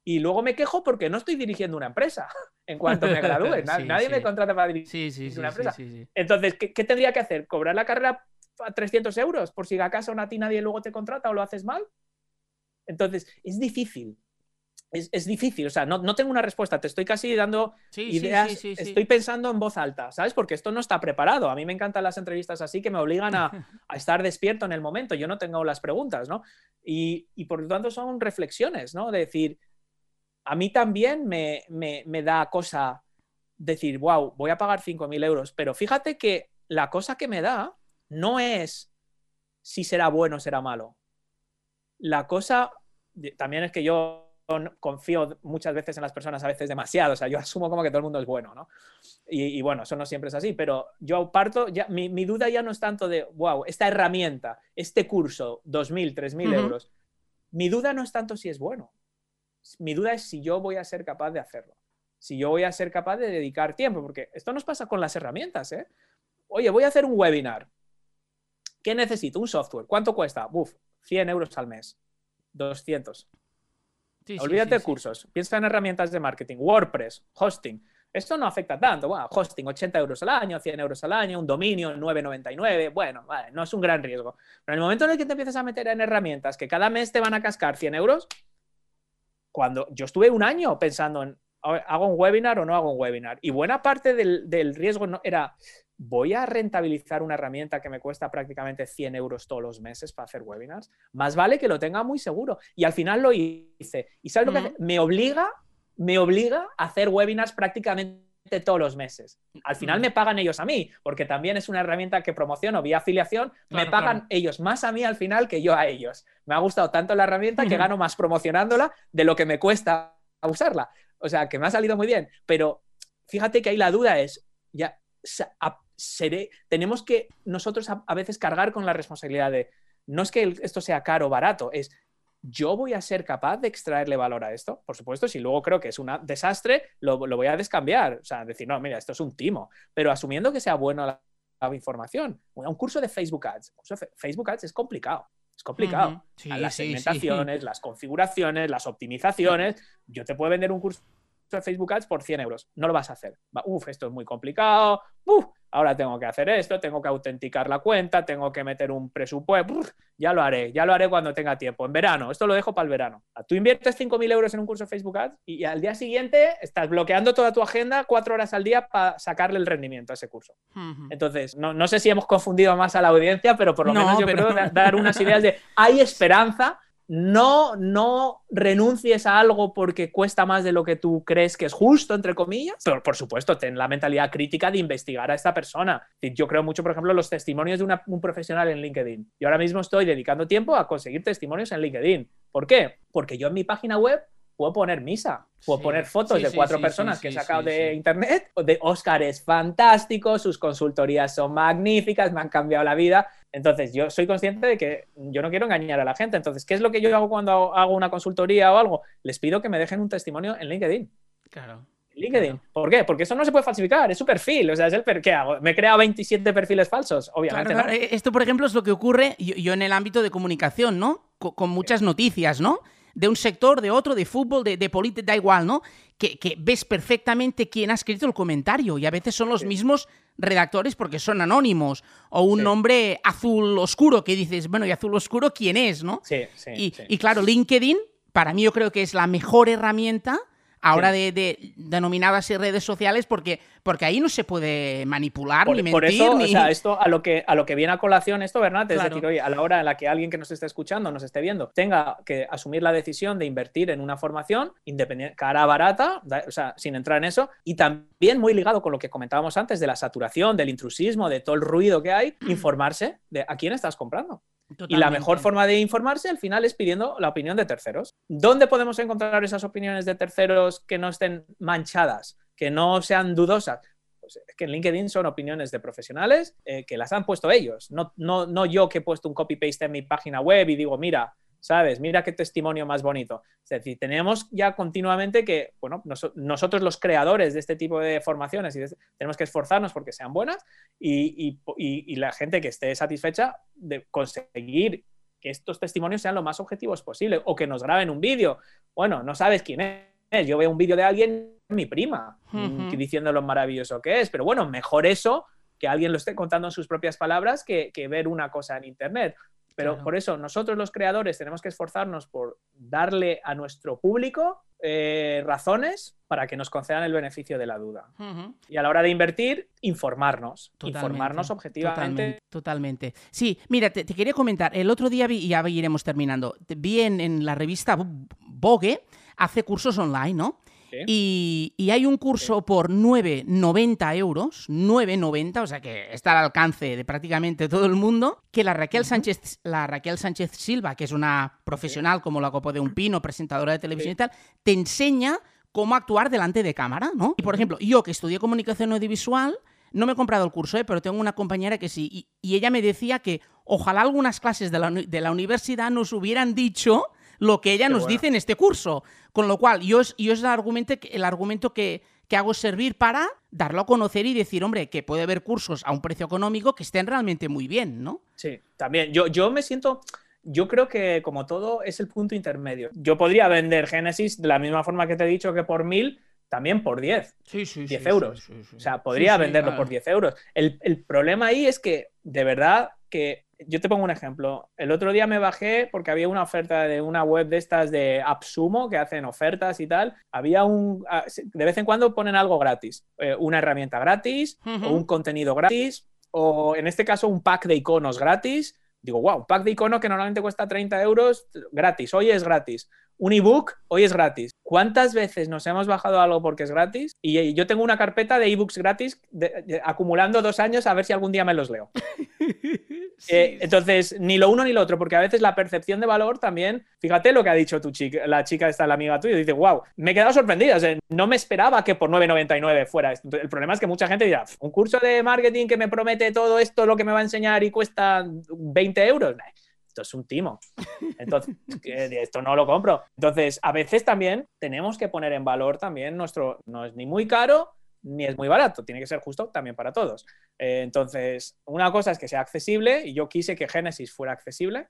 Y luego me quejo porque no estoy dirigiendo una empresa en cuanto me gradúe. Nadie me contrata para dirigir una empresa. Entonces, ¿qué, ¿qué, tendría que hacer? ¿Cobrar la carrera a 300 euros por si acaso a ti nadie luego te contrata o lo haces mal? Entonces, es difícil. Es, difícil, o sea, no, tengo una respuesta, te estoy casi dando ideas, estoy pensando en voz alta, ¿sabes? Porque esto no está preparado. A mí me encantan las entrevistas así que me obligan a, estar despierto en el momento, yo no tengo las preguntas, ¿no? Y, por lo tanto son reflexiones, ¿no? De decir, a mí también me, me da cosa decir, wow, voy a pagar 5.000 euros, pero fíjate que la cosa que me da no es si será bueno o será malo la cosa también es que yo confío muchas veces en las personas, a veces demasiado, o sea, yo asumo como que todo el mundo es bueno, ¿no? Y, bueno, eso no siempre es así, pero yo parto, ya, mi, duda ya no es tanto de, wow, esta herramienta, este curso, 2.000, 3.000 euros, mi duda no es tanto si es bueno, mi duda es si yo voy a ser capaz de hacerlo, si yo voy a ser capaz de dedicar tiempo, porque esto nos pasa con las herramientas, ¿eh? Oye, voy a hacer un webinar, ¿qué necesito? Un software, ¿cuánto cuesta? Uf, 100 euros al mes, 200. Olvídate de cursos, piensa en herramientas de marketing, WordPress, hosting. Esto no afecta tanto. Bueno, hosting 80 euros al año, 100 euros al año, un dominio 9,99. Bueno, vale, no es un gran riesgo. Pero en el momento en el que te empiezas a meter en herramientas que cada mes te van a cascar 100 euros, cuando yo estuve un año pensando en, ¿hago un webinar o no hago un webinar? Y buena parte del, del riesgo no, era, ¿voy a rentabilizar una herramienta que me cuesta prácticamente 100 euros todos los meses para hacer webinars? Más vale que lo tenga muy seguro. Y al final lo hice. ¿Y sabes lo que hace? Me obliga, me obliga a hacer webinars prácticamente todos los meses. Al final me pagan ellos a mí, porque también es una herramienta que promociono vía afiliación, me pagan ellos más a mí al final que yo a ellos. Me ha gustado tanto la herramienta que gano más promocionándola de lo que me cuesta usarla. O sea, que me ha salido muy bien, pero fíjate que ahí la duda es, ya, tenemos que nosotros a, veces cargar con la responsabilidad de, no es que esto sea caro o barato, es yo voy a ser capaz de extraerle valor a esto. Por supuesto, si luego creo que es un desastre, lo, voy a descambiar. O sea, decir, no, mira, esto es un timo. Pero asumiendo que sea bueno la, información. Un curso de Facebook Ads. Facebook Ads es complicado. Es complicado. las segmentaciones, las configuraciones, las optimizaciones. Yo te puedo vender un curso de Facebook Ads por 100 euros. No lo vas a hacer. Uf, esto es muy complicado. Uf, ahora tengo que hacer esto, tengo que autenticar la cuenta, tengo que meter un presupuesto, ya lo haré, ya lo haré cuando tenga tiempo, en verano, esto lo dejo para el verano. Tú inviertes 5.000 euros en un curso de Facebook Ads y al día siguiente estás bloqueando toda tu agenda cuatro horas al día para sacarle el rendimiento a ese curso. Entonces, no, sé si hemos confundido más a la audiencia, pero por lo menos yo creo dar unas ideas de hay esperanza no, no renuncies a algo porque cuesta más de lo que tú crees que es justo, entre comillas, pero por supuesto, ten la mentalidad crítica de investigar a esta persona. Yo creo mucho, por ejemplo, los testimonios de un profesional en LinkedIn. Yo ahora mismo estoy dedicando tiempo a conseguir testimonios en LinkedIn. ¿Por qué? Porque yo en mi página web puedo poner misa, puedo poner fotos de cuatro personas que he sacado de internet. De Oscar es fantástico, sus consultorías son magníficas, me han cambiado la vida. Entonces, yo soy consciente de que yo no quiero engañar a la gente. Entonces, ¿qué es lo que yo hago cuando hago una consultoría o algo? Les pido que me dejen un testimonio en LinkedIn. Claro. LinkedIn. ¿Por qué? Porque eso no se puede falsificar, es su perfil. O sea, es el per ¿qué hago? ¿Me he creado 27 perfiles falsos? Obviamente. no. Esto, por ejemplo, es lo que ocurre yo, en el ámbito de comunicación, ¿no? con muchas noticias, ¿no? De un sector, de otro, de fútbol, de, de política, da igual, ¿no? Que, ves perfectamente quién ha escrito el comentario y a veces son los mismos redactores porque son anónimos o un nombre azul oscuro que dices, bueno, ¿y azul oscuro quién es, no? Sí, sí. Y, y claro, LinkedIn, para mí yo creo que es la mejor herramienta ahora de, denominadas redes sociales porque, porque ahí no se puede manipular ni mentir. Por eso, o sea, esto a lo, que, a lo que viene a colación esto, Bernat, es decir, oye, a la hora en la que alguien que nos esté escuchando, nos esté viendo, tenga que asumir la decisión de invertir en una formación independiente, cara barata, o sea, sin entrar en eso, y también muy ligado con lo que comentábamos antes de la saturación, del intrusismo, de todo el ruido que hay, informarse de a quién estás comprando. Y la mejor forma de informarse al final es pidiendo la opinión de terceros. ¿Dónde podemos encontrar esas opiniones de terceros que no estén manchadas, que no sean dudosas? Pues es que en LinkedIn son opiniones de profesionales eh, que las han puesto ellos, no, no, no yo que he puesto un copy-paste en mi página web y digo, mira, ¿sabes? Mira qué testimonio más bonito. Es decir, tenemos ya continuamente que, bueno, nosotros los creadores de este tipo de formaciones y tenemos que esforzarnos porque sean buenas y, la gente que esté satisfecha de conseguir que estos testimonios sean lo más objetivos posible o que nos graben un vídeo. Bueno, no sabes quién es. Yo veo un vídeo de alguien, mi prima, diciendo lo maravilloso que es, pero bueno, mejor eso que alguien lo esté contando en sus propias palabras que, que ver una cosa en Internet. Pero por eso nosotros los creadores tenemos que esforzarnos por darle a nuestro público eh, razones para que nos concedan el beneficio de la duda. Y a la hora de invertir, informarnos. informarnos objetivamente. Totalmente, Sí, mira, te, quería comentar. El otro día vi, y ya iremos terminando, vi en la revista Vogue, hace cursos online, ¿no? Y, hay un curso por 9,90 euros, 9,90, o sea que está al alcance de prácticamente todo el mundo, que la Raquel Sánchez, la Raquel Sánchez Silva, que es una profesional como la copa de un pino, presentadora de televisión y tal, te enseña cómo actuar delante de cámara, ¿no? Y por ejemplo, yo que estudié comunicación audiovisual, no me he comprado el curso, ¿eh? pero tengo una compañera que sí, y, ella me decía que ojalá algunas clases de la, de la universidad nos hubieran dicho lo que ella nos dice en este curso. Con lo cual, yo es, yo es el argumento, el argumento que, hago servir para darlo a conocer y decir, hombre, que puede haber cursos a un precio económico que estén realmente muy bien, ¿no? Sí, también. Yo, yo me siento. Yo creo que, como todo, es el punto intermedio. Yo podría vender Genesis de la misma forma que te he dicho que por mil, también por 10. Sí, sí, 10 euros. o sea, podría venderlo por 10 euros. El, el, problema ahí es que, de verdad, que yo te pongo un ejemplo. El otro día me bajé porque había una oferta de una web de estas de AppSumo que hacen ofertas y tal. Había un. Ah, de vez en cuando ponen algo gratis. Eh, una herramienta gratis, o un contenido gratis, o en este caso un pack de iconos gratis. Digo, wow, un pack de iconos que normalmente cuesta 30 euros, gratis. Hoy es gratis un ebook hoy es gratis. ¿Cuántas veces nos hemos bajado algo porque es gratis? Y yo tengo una carpeta de ebooks gratis acumulando dos años a ver si algún día me los leo. Eh, entonces, ni lo uno ni lo otro, porque a veces la percepción de valor también, fíjate lo que ha dicho tu chica, la chica esta, la amiga tuya, dice, wow, me he quedado sorprendida, no me esperaba que por 9,99 fuera esto. El problema es que mucha gente dirá, un curso de marketing que me promete todo esto, lo que me va a enseñar y cuesta 20 euros esto es un timo. Entonces, esto no lo compro. Entonces, a veces también tenemos que poner en valor también nuestro, no es ni muy caro ni es muy barato, tiene que ser justo también para todos. Eh, entonces, una cosa es que sea accesible y yo quise que Genesis fuera accesible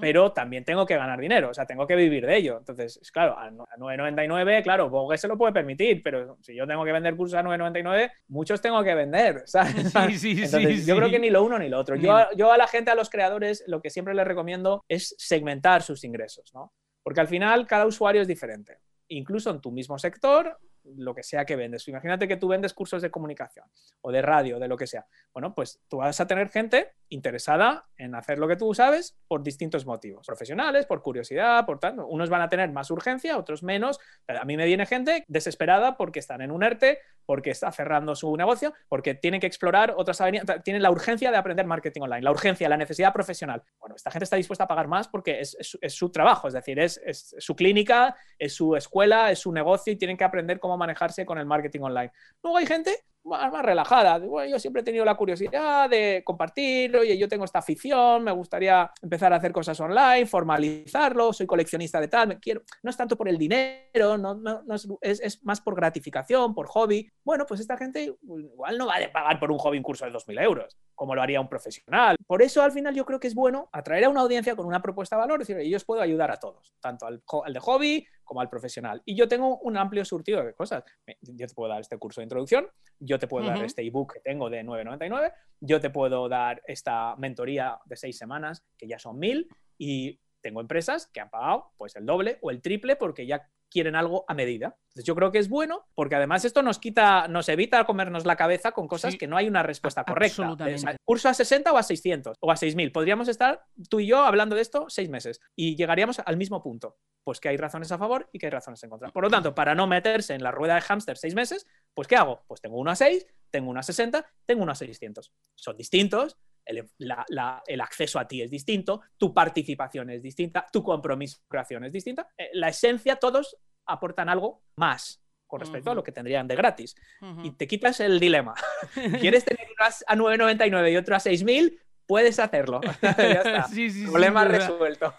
pero también tengo que ganar dinero, o sea, tengo que vivir de ello. Entonces, es claro, a 9.99, claro, Vogue se lo puede permitir, pero si yo tengo que vender cursos a 9.99, muchos tengo que vender, ¿sabes? Sí, sí, Entonces, yo creo que ni lo uno ni lo otro. Yo, yo a la gente, a los creadores, lo que siempre les recomiendo es segmentar sus ingresos, ¿no? Porque al final cada usuario es diferente. Incluso en tu mismo sector, lo que sea que vendes. Imagínate que tú vendes cursos de comunicación o de radio, de lo que sea. Bueno, pues tú vas a tener gente interesada en hacer lo que tú sabes por distintos motivos. Profesionales, por curiosidad, por tanto. Unos van a tener más urgencia, otros menos. a mí me viene gente desesperada porque están en un ERTE, porque está cerrando su negocio, porque tienen que explorar otras avenidas, tienen la urgencia de aprender marketing online, la urgencia, la necesidad profesional. Bueno, esta gente está dispuesta a pagar más porque es, su trabajo, es decir, es, es su clínica, es su escuela, es su negocio y tienen que aprender cómo manejarse con el marketing online. Luego hay gente más, más relajada. Bueno, yo siempre he tenido la curiosidad de compartir, oye, yo tengo esta afición, me gustaría empezar a hacer cosas online, formalizarlo, soy coleccionista de tal, me quiero, no es tanto por el dinero, no, no, es, es, más por gratificación, por hobby. Bueno, pues esta gente igual no va a pagar por un hobby un curso de 2.000 euros, como lo haría un profesional. Por eso al final yo creo que es bueno atraer a una audiencia con una propuesta de valor, es decir, yo os puedo ayudar a todos, tanto al, al de hobby como al profesional. Y yo tengo un amplio surtido de cosas. Yo te puedo dar este curso de introducción, yo te puedo dar este ebook que tengo de 9.99, yo te puedo dar esta mentoría de seis semanas, que ya son mil, y tengo empresas que han pagado pues el doble o el triple porque ya quieren algo a medida. Entonces yo creo que es bueno porque además esto nos quita, nos evita comernos la cabeza con cosas que no hay una respuesta correcta. curso a 60 o a 600 o a 6000. Podríamos estar tú y yo hablando de esto seis meses y llegaríamos al mismo punto pues que hay razones a favor y que hay razones en contra. Por lo tanto, para no meterse en la rueda de hámster seis meses, pues ¿qué hago? Pues tengo uno a 6, tengo uno a 60, tengo uno a 600. Son distintos, el, el, acceso a ti es distinto, tu participación es distinta, tu compromiso creación es distinta. Eh, la esencia, todos aportan algo más con respecto a lo que tendrían de gratis. Y te quitas el dilema. ¿Quieres tener uno a 9,99 y otro a 6.000? Puedes hacerlo. ya está. Problema resuelto.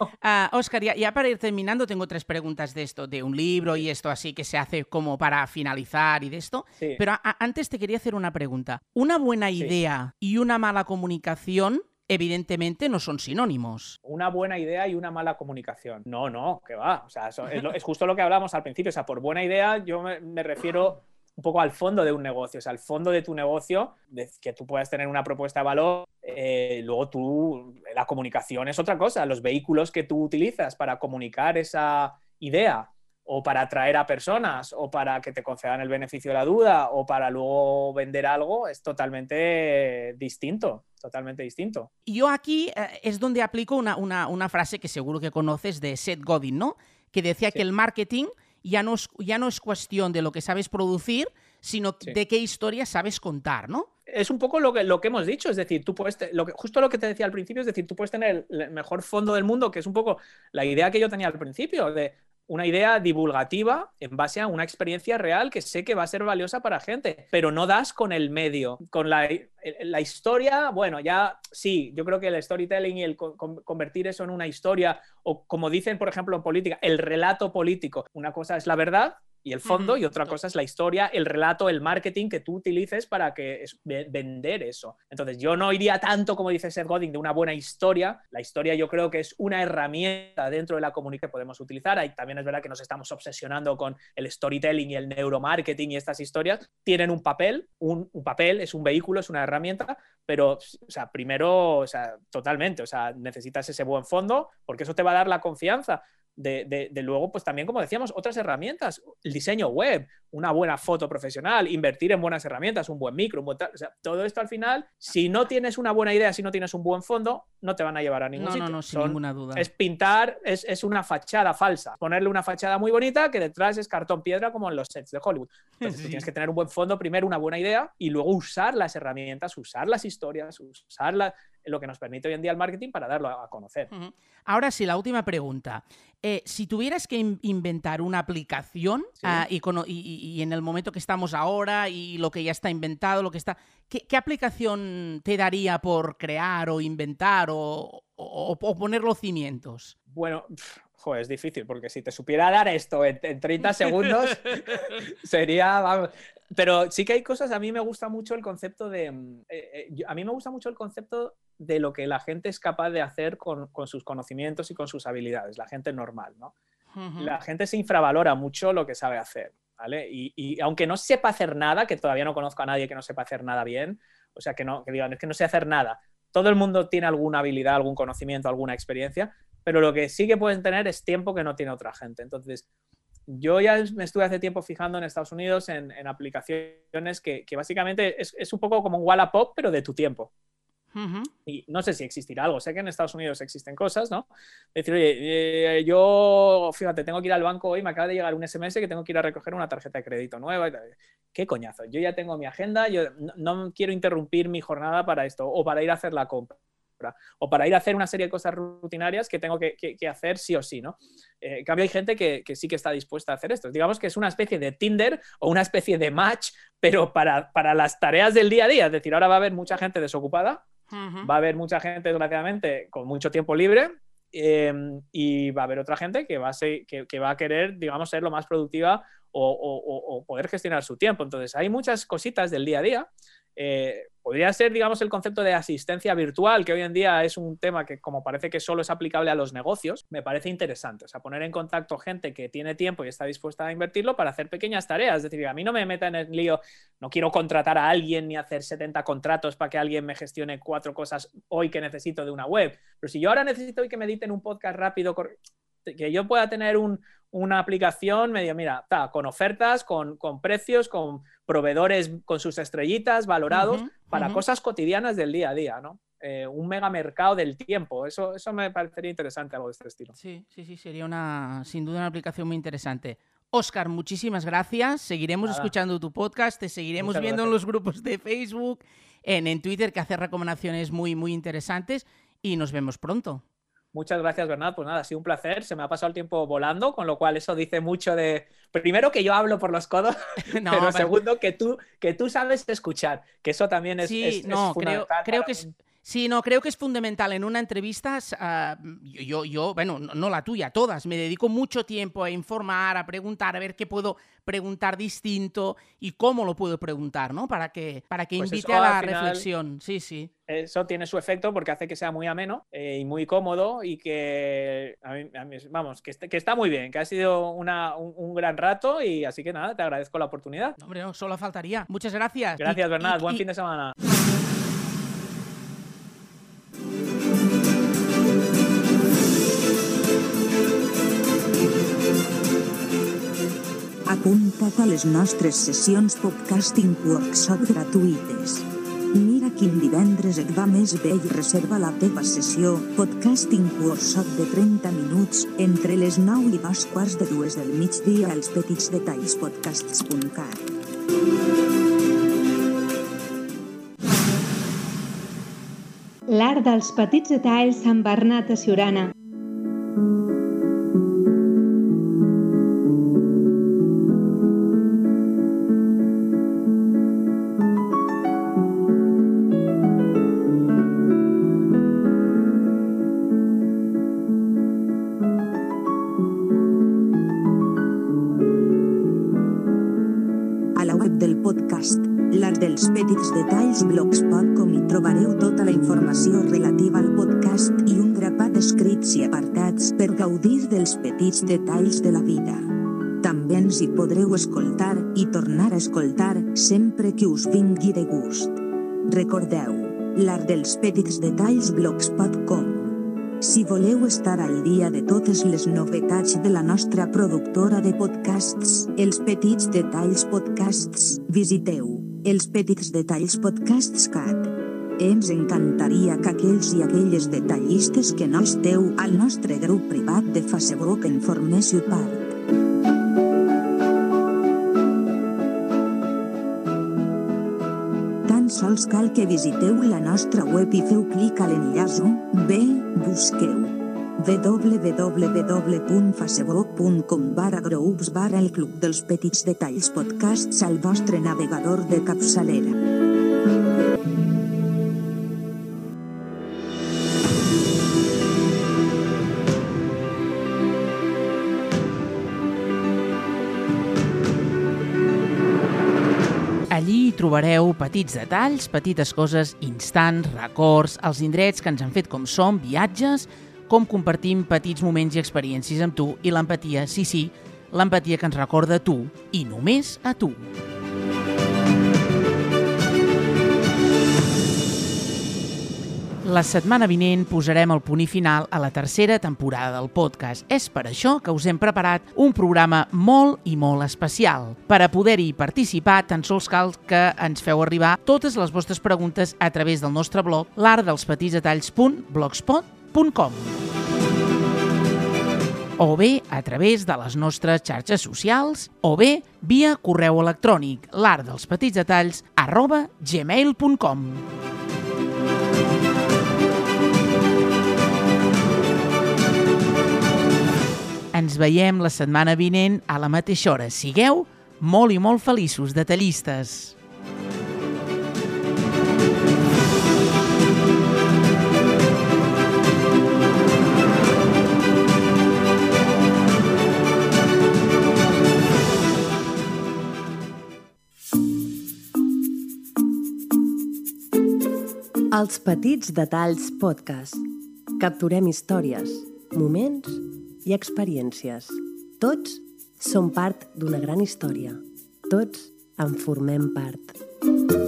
Oscar, ah, ya, para ir terminando, tengo tres preguntas de esto, de un libro y esto así que se hace como para finalizar y de esto. Pero antes te quería hacer una pregunta. ¿Una buena idea y una mala comunicación evidentemente no son sinónimos. Una buena idea y una mala comunicación. No, no, que va. O sea, es, justo lo que hablamos al principio. O sea, por buena idea yo me refiero un poco al fondo de un negocio, o sea, al fondo de tu negocio, de que tú puedas tener una propuesta de valor, eh, luego tú, la comunicación es otra cosa, los vehículos que tú utilizas para comunicar esa idea o para atraer a personas o para que te concedan el beneficio de la duda o para luego vender algo es totalmente distinto, totalmente distinto. Yo aquí eh, es donde aplico una, frase que seguro que conoces de Seth Godin, ¿no? Que decía que el marketing ya no es, ya no es cuestión de lo que sabes producir, sino de qué historia sabes contar, ¿no? Es un poco lo que, lo que hemos dicho, es decir, tú puedes, lo que, justo lo que te decía al principio, es decir, tú puedes tener el mejor fondo del mundo, que es un poco la idea que yo tenía al principio, de una idea divulgativa en base a una experiencia real que sé que va a ser valiosa para gente, pero no das con el medio, con la, la historia, bueno, ya sí, yo creo que el storytelling y el convertir eso en una historia, o como dicen, por ejemplo, en política, el relato político, una cosa es la verdad y el fondo, y otra cosa es la historia, el relato, el marketing que tú utilices para que vender eso. Entonces, yo no iría tanto, como dice Seth Godin, de una buena historia. La historia yo creo que es una herramienta dentro de la comunicación que podemos utilizar. Ahí también es verdad que nos estamos obsesionando con el storytelling y el neuromarketing y estas historias. Tienen un papel, un, un papel, es un vehículo, es una herramienta, pero, o sea, primero, o sea, totalmente, o sea, necesitas ese buen fondo porque eso te va a dar la confianza de, luego, pues también, como decíamos, otras herramientas, el diseño web, una buena foto profesional, invertir en buenas herramientas, un buen micro, un buen o sea, todo esto al final, si no tienes una buena idea, si no tienes un buen fondo, no te van a llevar a ningún sitio. No, no, sin ninguna duda. Es pintar, es, una fachada falsa. Ponerle una fachada muy bonita que detrás es cartón piedra como en los sets de Hollywood. Entonces tienes que tener un buen fondo, primero una buena idea y luego usar las herramientas, usar las historias, usar lo que nos permite hoy en día el marketing para darlo a conocer. Ahora sí, la última pregunta. Eh, si tuvieras que inventar una aplicación ah, y, en el momento que estamos ahora y lo que ya está inventado, lo que está, ¿qué, aplicación te daría por crear o inventar o, poner los cimientos? Bueno, joder, es difícil porque si te supiera dar esto en, 30 segundos sería, pero sí que hay cosas, a mí me gusta mucho el concepto de, mm, eh, eh, a mí me gusta mucho el concepto de lo que la gente es capaz de hacer con, sus conocimientos y con sus habilidades, la gente normal, ¿no? La gente se infravalora mucho lo que sabe hacer, ¿vale? Y, aunque no sepa hacer nada, que todavía no conozco a nadie que no sepa hacer nada bien, o sea, que, no, que digan, es que no sé hacer nada, todo el mundo tiene alguna habilidad, algún conocimiento, alguna experiencia, pero lo que sí que pueden tener es tiempo que no tiene otra gente. Entonces, yo ya me estuve hace tiempo fijando en Estados Unidos en, aplicaciones que, básicamente es, un poco como un Wallapop, pero de tu tiempo. Y no sé si existirá algo. Sé que en Estados Unidos existen cosas, ¿no? Decir, oye, eh, yo, fíjate, tengo que ir al banco hoy, me acaba de llegar un SMS que tengo que ir a recoger una tarjeta de crédito nueva. ¿Qué coñazo? Yo ya tengo mi agenda, yo no quiero interrumpir mi jornada para esto o para ir a hacer la compra o para ir a hacer una serie de cosas rutinarias que tengo que, hacer sí o sí, ¿no? Eh, en cambio, hay gente que, sí que está dispuesta a hacer esto. Digamos que es una especie de Tinder o una especie de match, pero para, las tareas del día a día. Es decir, ahora va a haber mucha gente desocupada, va a haber mucha gente, desgraciadamente, con mucho tiempo libre, em, y va a haber otra gente que va a, que, va a querer, digamos, ser lo más productiva o, poder gestionar su tiempo. Entonces, hay muchas cositas del día a día eh, podría ser, digamos, el concepto de asistencia virtual, que hoy en día es un tema que como parece que solo es aplicable a los negocios, me parece interesante. O sea, poner en contacto gente que tiene tiempo y está dispuesta a invertirlo para hacer pequeñas tareas. Es decir, a mí no me meta en el lío, no quiero contratar a alguien ni hacer 70 contratos para que alguien me gestione cuatro cosas hoy que necesito de una web. Pero si yo ahora necesito hoy que me editen un podcast rápido, que yo pueda tener una aplicación medio, mira, con ofertas, con, precios, con proveedores con sus estrellitas valorados para cosas cotidianas del día a día, ¿no? Eh, un mega mercado del tiempo. Eso, eso me parecería interesante, algo de este estilo. Sí, sí, sí, sería una, sin duda una aplicación muy interesante. Oscar, muchísimas gracias. Seguiremos escuchando tu podcast, te seguiremos viendo en los grupos de Facebook, en, en Twitter, que hace recomendaciones muy, muy interesantes y nos vemos pronto. Muchas gracias, Bernat. Pues nada, ha sido un placer. Se me ha pasado el tiempo volando, con lo cual eso dice mucho de. Primero, que yo hablo por los codos, pero, segundo, que tú, que tú sabes escuchar, que eso también es, sí, no, Creo, creo que es. Sí, no, creo que es fundamental. En una entrevista, ah, yo, yo, bueno, no, la tuya, todas, me dedico mucho tiempo a informar, a preguntar, a ver qué puedo preguntar distinto y cómo lo puedo preguntar, ¿no? Para que, para que pues invite a la reflexión. Sí, sí. Eso tiene su efecto porque hace que sea muy ameno eh, y muy cómodo y que, vamos, que, que, está muy bien, que ha sido una, un, gran rato y así que nada, te agradezco la oportunidad. hombre, no, solo faltaría. Muchas gracias. Gracias, Bernat. Buen fin de semana. Apunta't a les nostres sessions podcasting workshop gratuïtes. Mira quin divendres et va més bé i reserva la teva sessió podcasting workshop de 30 minuts entre les 9 i dos quarts de dues del migdia als petits L'art dels petits detalls amb Bernat a Siurana. Petits detalls de la vida. També ens hi podreu escoltar i tornar a escoltar sempre que us vingui de gust. Recordeu, l'art dels petits detalls blogspot.com. Si voleu estar al dia de totes les novetats de la nostra productora de podcasts, Els Petits Detalls Podcasts, visiteu els petits detalls podcasts cat. Ens encantaria que aquells i aquelles detallistes que no esteu al nostre grup privat de Facebook en forméssiu part. Tan sols cal que visiteu la nostra web i feu clic a l'enllaç Bé, busqueu www.facebook.com barra groups barra el Club dels Petits Detalls Podcasts al vostre navegador de capçalera. Trobareu petits detalls, petites coses, instants, records, els indrets que ens han fet com som, viatges, com compartim petits moments i experiències amb tu i l'empatia, sí, sí, l'empatia que ens recorda a tu i només a tu. La setmana vinent posarem el punt i final a la tercera temporada del podcast. És per això que us hem preparat un programa molt i molt especial. Per a poder-hi participar, tan sols cal que ens feu arribar totes les vostres preguntes a través del nostre blog l'artdelspetitsdetalls.blogspot.com o bé a través de les nostres xarxes socials o bé via correu electrònic l'artdelspetitsdetalls arroba gmail.com. Ens veiem la setmana vinent a la mateixa hora. Sigueu molt i molt feliços, detallistes. Els petits detalls podcast. Capturem històries, moments i experiències. Tots som part d'una gran història. Tots en formem part.